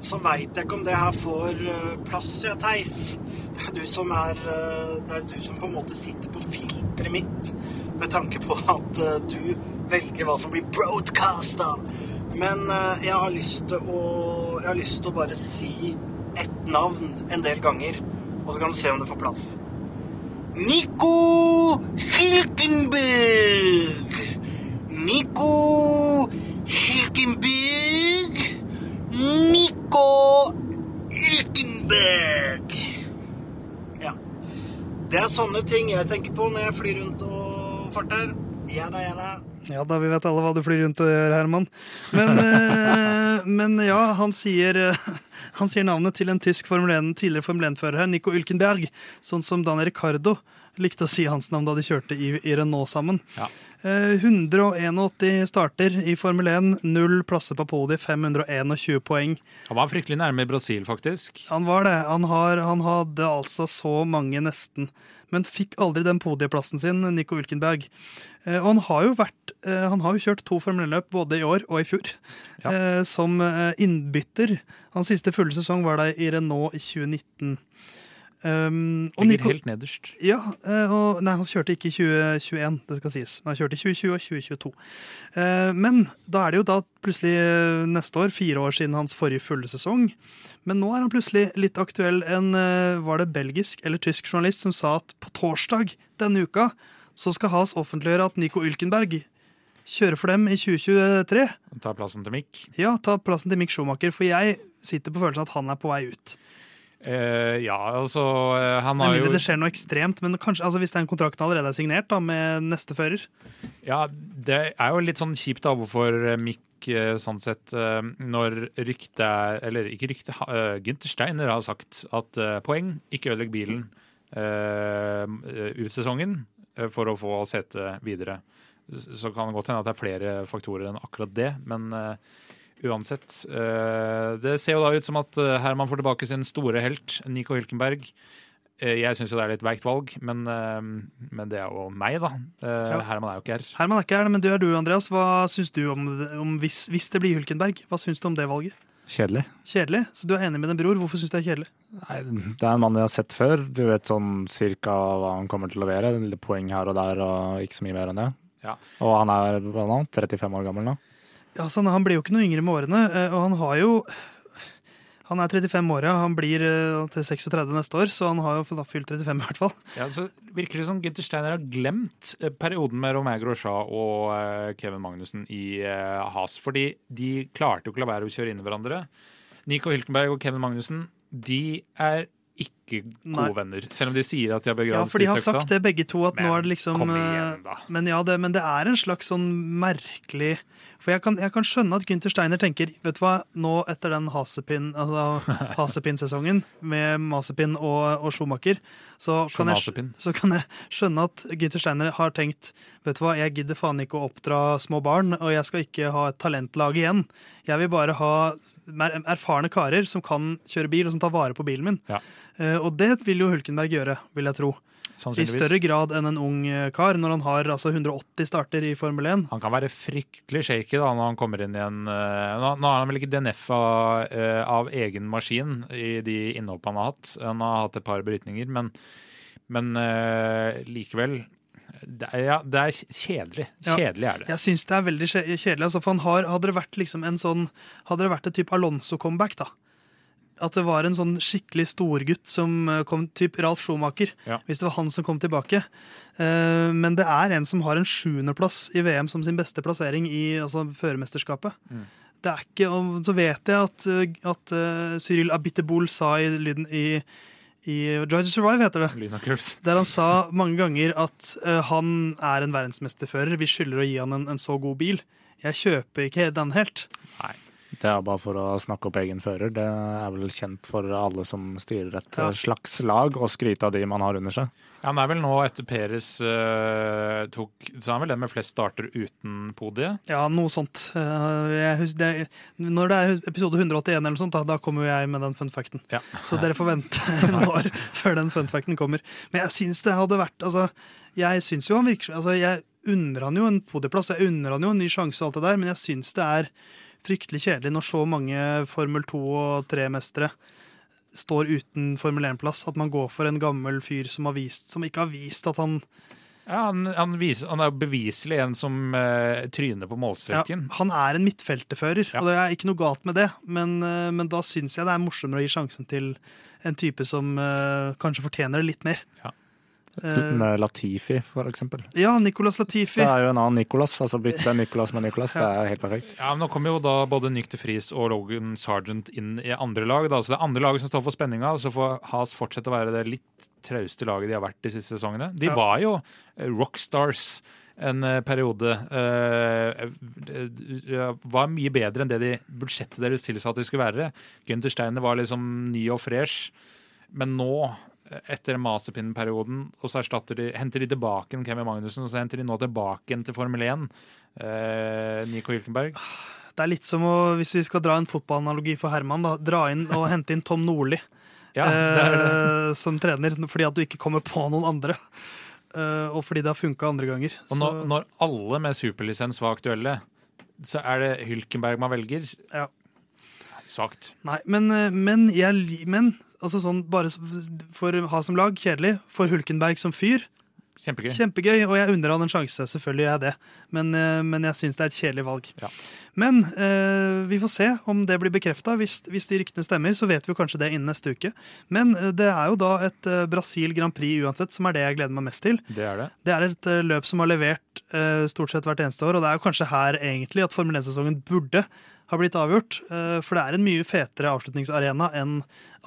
Så veit jeg ikke om det her får øh, plass, ja, Theis. Det er du som er øh, Det er du som på en måte sitter på filteret mitt, med tanke på at du velger hva som blir broadcasta. Men øh, jeg har lyst til å Jeg har lyst til å bare si ett navn en del ganger, og så kan du se om det får plass. Nico Hilkenberg! Nico Hilkenberg! Nico Hilkenberg! Ja. Det er sånne ting jeg tenker på når jeg flyr rundt og farter. Ja da, ja da. Ja da, vi vet alle hva du flyr rundt og gjør, Herman. Men, (laughs) eh, men ja, han sier, eh, han sier navnet til en tysk Formel 1, tidligere Formel 1-fører her, Nico Ulkenberg, Sånn som Daniel Ricardo likte å si hans navn da de kjørte i, i Renault sammen. Ja. Eh, 181 starter i Formel 1, null plasser på podiet, 521 poeng. Han var fryktelig nærme i Brasil, faktisk. Han var det. Han, har, han hadde altså så mange nesten. Men fikk aldri den podieplassen sin, Nico Ulkenberg. Eh, og han har jo vært eh, Han har jo kjørt to Formel 1-løp både i år og i fjor. ja. som eh, innbytter. Hans siste fulle sesong var der i Renault i 2019. Um, og Nico, helt nederst. ja, eh, og, nei, han kjørte ikke i 2021, det skal sies. Men han kjørte i 2020 og 2022. Uh, men da er det jo da plutselig eh, neste år, fire år siden hans forrige fulle sesong. Men nå er han plutselig litt aktuell. En eh, var det belgisk eller tysk journalist som sa at på torsdag denne uka så skal Has offentliggjøre at Nico Ulkenberg kjører for dem i 2023. Ta plassen til Mick. Ja, ta plassen til Mick Schumacher, for jeg sitter på følelsen at han er på vei ut. Eh, ja, altså uh, Han har jo det skjer noe ekstremt, men kanskje, altså hvis den kontrakten allerede er signert da, med neste fører Ja, det er jo litt sånn kjipt da overfor eh, Mick sånn sett, når ryktet er Eller ikke ryktet, uh, Gynter Steiner har sagt at poeng, ikke ødelegg bilen ut sesongen for å få sete videre. Så kan det godt hende at det er flere faktorer enn akkurat det, men eh, uansett. eh, det ser jo da ut som at eh, Herman får tilbake sin store helt, Nico Hylkenberg. Eh, Jeg syns jo det er litt veikt valg, men, men det er jo meg, da. Eh, Ja. Herman er jo ikke her. Herman er ikke her, men du er du, Andreas. Hva syns du om, om hvis, hvis det blir Hulkenberg? Hva syns du om det valget? Kjedelig. Kjedelig? Så du er enig med din bror. Hvorfor syns du det er kjedelig? Nei, det er en mann vi har sett før. Du vet sånn cirka hva han kommer til å levere. Lille poeng her og der, og ikke så mye mer enn det. Ja. Og han er hva nå, 35 år gammel nå. Ja, sånn, han, blir jo ikke noe yngre med årene, eh, og han har jo Han er 35 år, ja. Han blir eh, til 36 neste år, så han har jo fylt 35 i hvert fall. Ja, så virker det som Gunther Steiner har glemt eh, perioden med Romain Grosjean og Kevin Magnussen i Has. Fordi de klarte jo ikke å la være å kjøre inn i hverandre. Nico Hylkenberg og Kevin Magnussen de er ikke gode Nei. venner. Selv om de sier at de har begravd Ja, for de har sagt det begge to, at Men nå er det liksom kom igjen, da. Men ja, det, men det er en slags sånn merkelig For jeg kan, jeg kan skjønne at Gunther Steiner tenker Vet du hva, nå etter den Hasepin altså, (laughs) Hasepin-sesongen med Masepin og, og Schumacher, så kan, jeg, så kan jeg skjønne at Gunther Steiner har tenkt Vet du hva, jeg gidder faen ikke å oppdra små barn, og jeg skal ikke ha et talentlag igjen. Jeg vil bare ha erfarne karer som kan kjøre bil, og som tar vare på bilen min. Ja. Eh, og det vil jo Hulkenberg gjøre, vil jeg tro. I større grad enn en ung eh, kar, når han har altså 180 starter i Formel 1. Han kan være fryktelig shaky da når han kommer inn i en eh, Nå, nå har han vel ikke DNF av, eh, av egen maskin i de innhopp han har hatt. Han har hatt et par brytninger, men, men likevel det er, ja, det er kjedelig. Ja. Kjedelig er det. Jeg syns det er veldig kjedelig. Altså, for han har, hadde det vært liksom en sånn Hadde det vært et type Alonso-comeback, da. At det var en sånn skikkelig storgutt som eh, kom, typ Ralf Schumacher, Ja. hvis det var han som kom tilbake. Uh, men det er en som har en sjuendeplass i VM som sin beste plassering i altså, førermesterskapet. Mm. Det er ikke, og så vet jeg at, uh, at uh, Cyril Abiteboul sa i lyden i, i Drive to Survive, heter det. (laughs) Der han sa mange ganger at uh, han er en verdensmesterfører. Vi skylder å gi han en, en så god bil. Jeg kjøper ikke den helt. Det er bare for å snakke opp egen fører. Det er vel kjent for alle som styrer et Ja. eh, slags lag, å skryte av de man har under seg. Ja, Han er vel nå, etter Peres uh, tok Så er han vel den med flest starter uten podiet? Ja, noe sånt. Uh, jeg hus- det, når det er episode 181, eller noe sånt, da, da kommer jo jeg med den funfacten. Ja. Så dere får vente (laughs) noen år før den funfacten kommer. Men jeg syns det hadde vært altså, Jeg syns jo han virker altså, Jeg unner han jo en podieplass, jeg unner han jo en ny sjanse og alt det der, men jeg syns det er fryktelig kjedelig når så mange Formel 2 og 3-mestere står uten Formel 1-plass. At man går for en gammel fyr som, har vist, som ikke har vist at han Ja, han, han, viser, han er beviselig en som eh, tryner på Ja, han er en midtfeltefører, Ja. og det er ikke noe galt med det. Men, eh, men da syns jeg det er morsommere å gi sjansen til en type som eh, kanskje fortjener det litt mer. Ja. Eh, Latifi, for eksempel. ja, Nicolas Latifi. Det er jo en annen Nicolas. Altså bytte Nicolas med Nicolas. Det er helt perfekt. Ja, men Nå kommer jo da både Nyk de Friis og Logan Sargent inn i andre lag. Da. Så det er andre laget som står for spenninga, og så får Has fortsette å være det litt trauste laget de har vært de siste sesongene. De Ja. var jo eh, rockstars en eh, periode. eh, eh, var mye bedre enn det de budsjettet deres tilsa at de skulle være. Gunther Steiner var liksom ny og fresh. Men nå, eh, etter Masepin-perioden, og så de, henter de tilbake en Kevin Magnussen, og så henter de nå tilbake en til Formel 1. Eh, Nico Hylkenberg. Det er litt som å, hvis vi skal dra en fotballanalogi for Herman, da, dra inn og hente inn Tom Nordli (laughs) Ja, det det. eh, som trener, fordi at du ikke kommer på noen andre. Eh, og fordi det har funka andre ganger. Og når, når alle med superlisens var aktuelle, så er det Hylkenberg man velger. Ja. Svakt. Nei, men, eh, men, jeg, men altså sånn, bare for ha som lag, kjedelig. For Hulkenberg som fyr, Kjempegøy. kjempegøy. Og jeg unner han en sjanse, selvfølgelig gjør jeg det. Men, eh, men jeg syns det er et kjedelig valg. Ja. Men eh, vi får se om det blir bekrefta. Hvis, hvis de ryktene stemmer, så vet vi kanskje det innen neste uke. Men eh, det er jo da et eh, Brasil Grand Prix uansett, som er det jeg gleder meg mest til. Det er det. Det er et løp som har levert eh, stort sett hvert eneste år, og det er jo kanskje her egentlig at Formel 1-sesongen burde ha blitt avgjort. eh, For det er en mye fetere avslutningsarena enn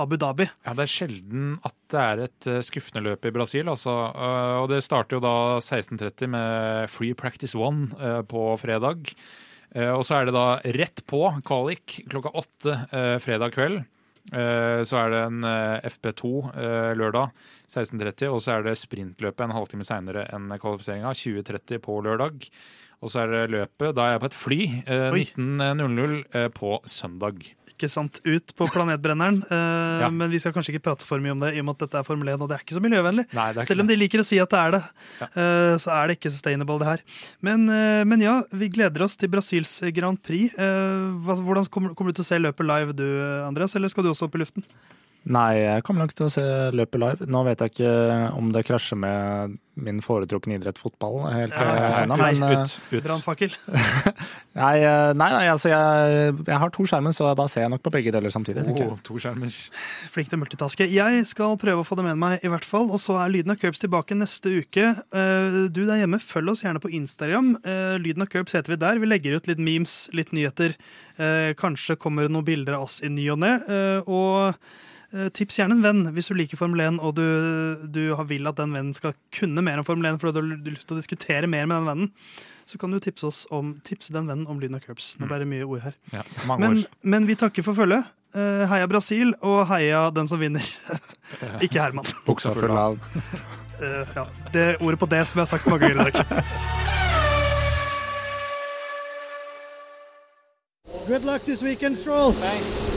Abu Dhabi. Ja, Det er sjelden at det er et eh, skuffende løp i Brasil. Altså. Eh, og det starter jo da 16.30 med Free Practice One på fredag. Og så er det da rett på kvalik klokka åtte fredag kveld. Så er det en eh, FP2 eh, lørdag 16.30, og så er det sprintløpet en halvtime seinere enn kvalifiseringa 20.30 på lørdag. Og så er det løpet, da er jeg på et fly, eh, Oi. 19.00 eh, på søndag. Ikke sant, ut på planetbrenneren. eh, (laughs) Ja. Men vi skal kanskje ikke prate for mye om det, i og med at dette er Formel 1, og det er ikke så miljøvennlig. Nei, det er Selv om de liker å si at det er det, eh, så er det ikke sustainable, det her. Men, eh, men ja, vi gleder oss til Brasils Grand Prix. Eh, hva- Hvordan kommer, kommer du til å se løpet live du, Andreas, eller skal du også opp i luften? Nei, jeg kommer nok til å se løpet live. Nå vet jeg ikke om det krasjer med min foretrukne idrett, fotball, helt Ja, eh, ennå, men eh, Ut, ut. Brannfakkel. (laughs) nei, eh, nei, nei, altså jeg, jeg har to skjermer, så da ser jeg nok på begge deler samtidig. tenker jeg. Oh, to skjermer. Flink til å multitaske. Jeg skal prøve å få det med meg, i hvert fall. Og så er Lyden av Curbs tilbake neste uke. Eh, Du der hjemme, følg oss gjerne på Instagram. Eh, Lyden av Curbs heter vi der. Vi legger ut litt memes, litt nyheter. Eh, Kanskje kommer det noen bilder av oss i ny og ne. Eh, Og tips gjerne en venn hvis du liker Formel 1 og du, du har- vil at den vennen skal kunne mer om Formel 1 fordi du har lyst til å diskutere mer med den vennen. Så kan du tipse, oss om, tipse den vennen om Lyna Curbs. Nå ble det mye ord her. Ja, mange Men, år. men vi takker for følget. Eh, heia Brasil, og heia den som vinner. (laughs) Ikke Herman. (laughs) Buksa full av (laughs) Eh, ja. Det ordet på det som jeg har sagt mange ganger i dag. Good luck this weekend, Stroll. Thanks.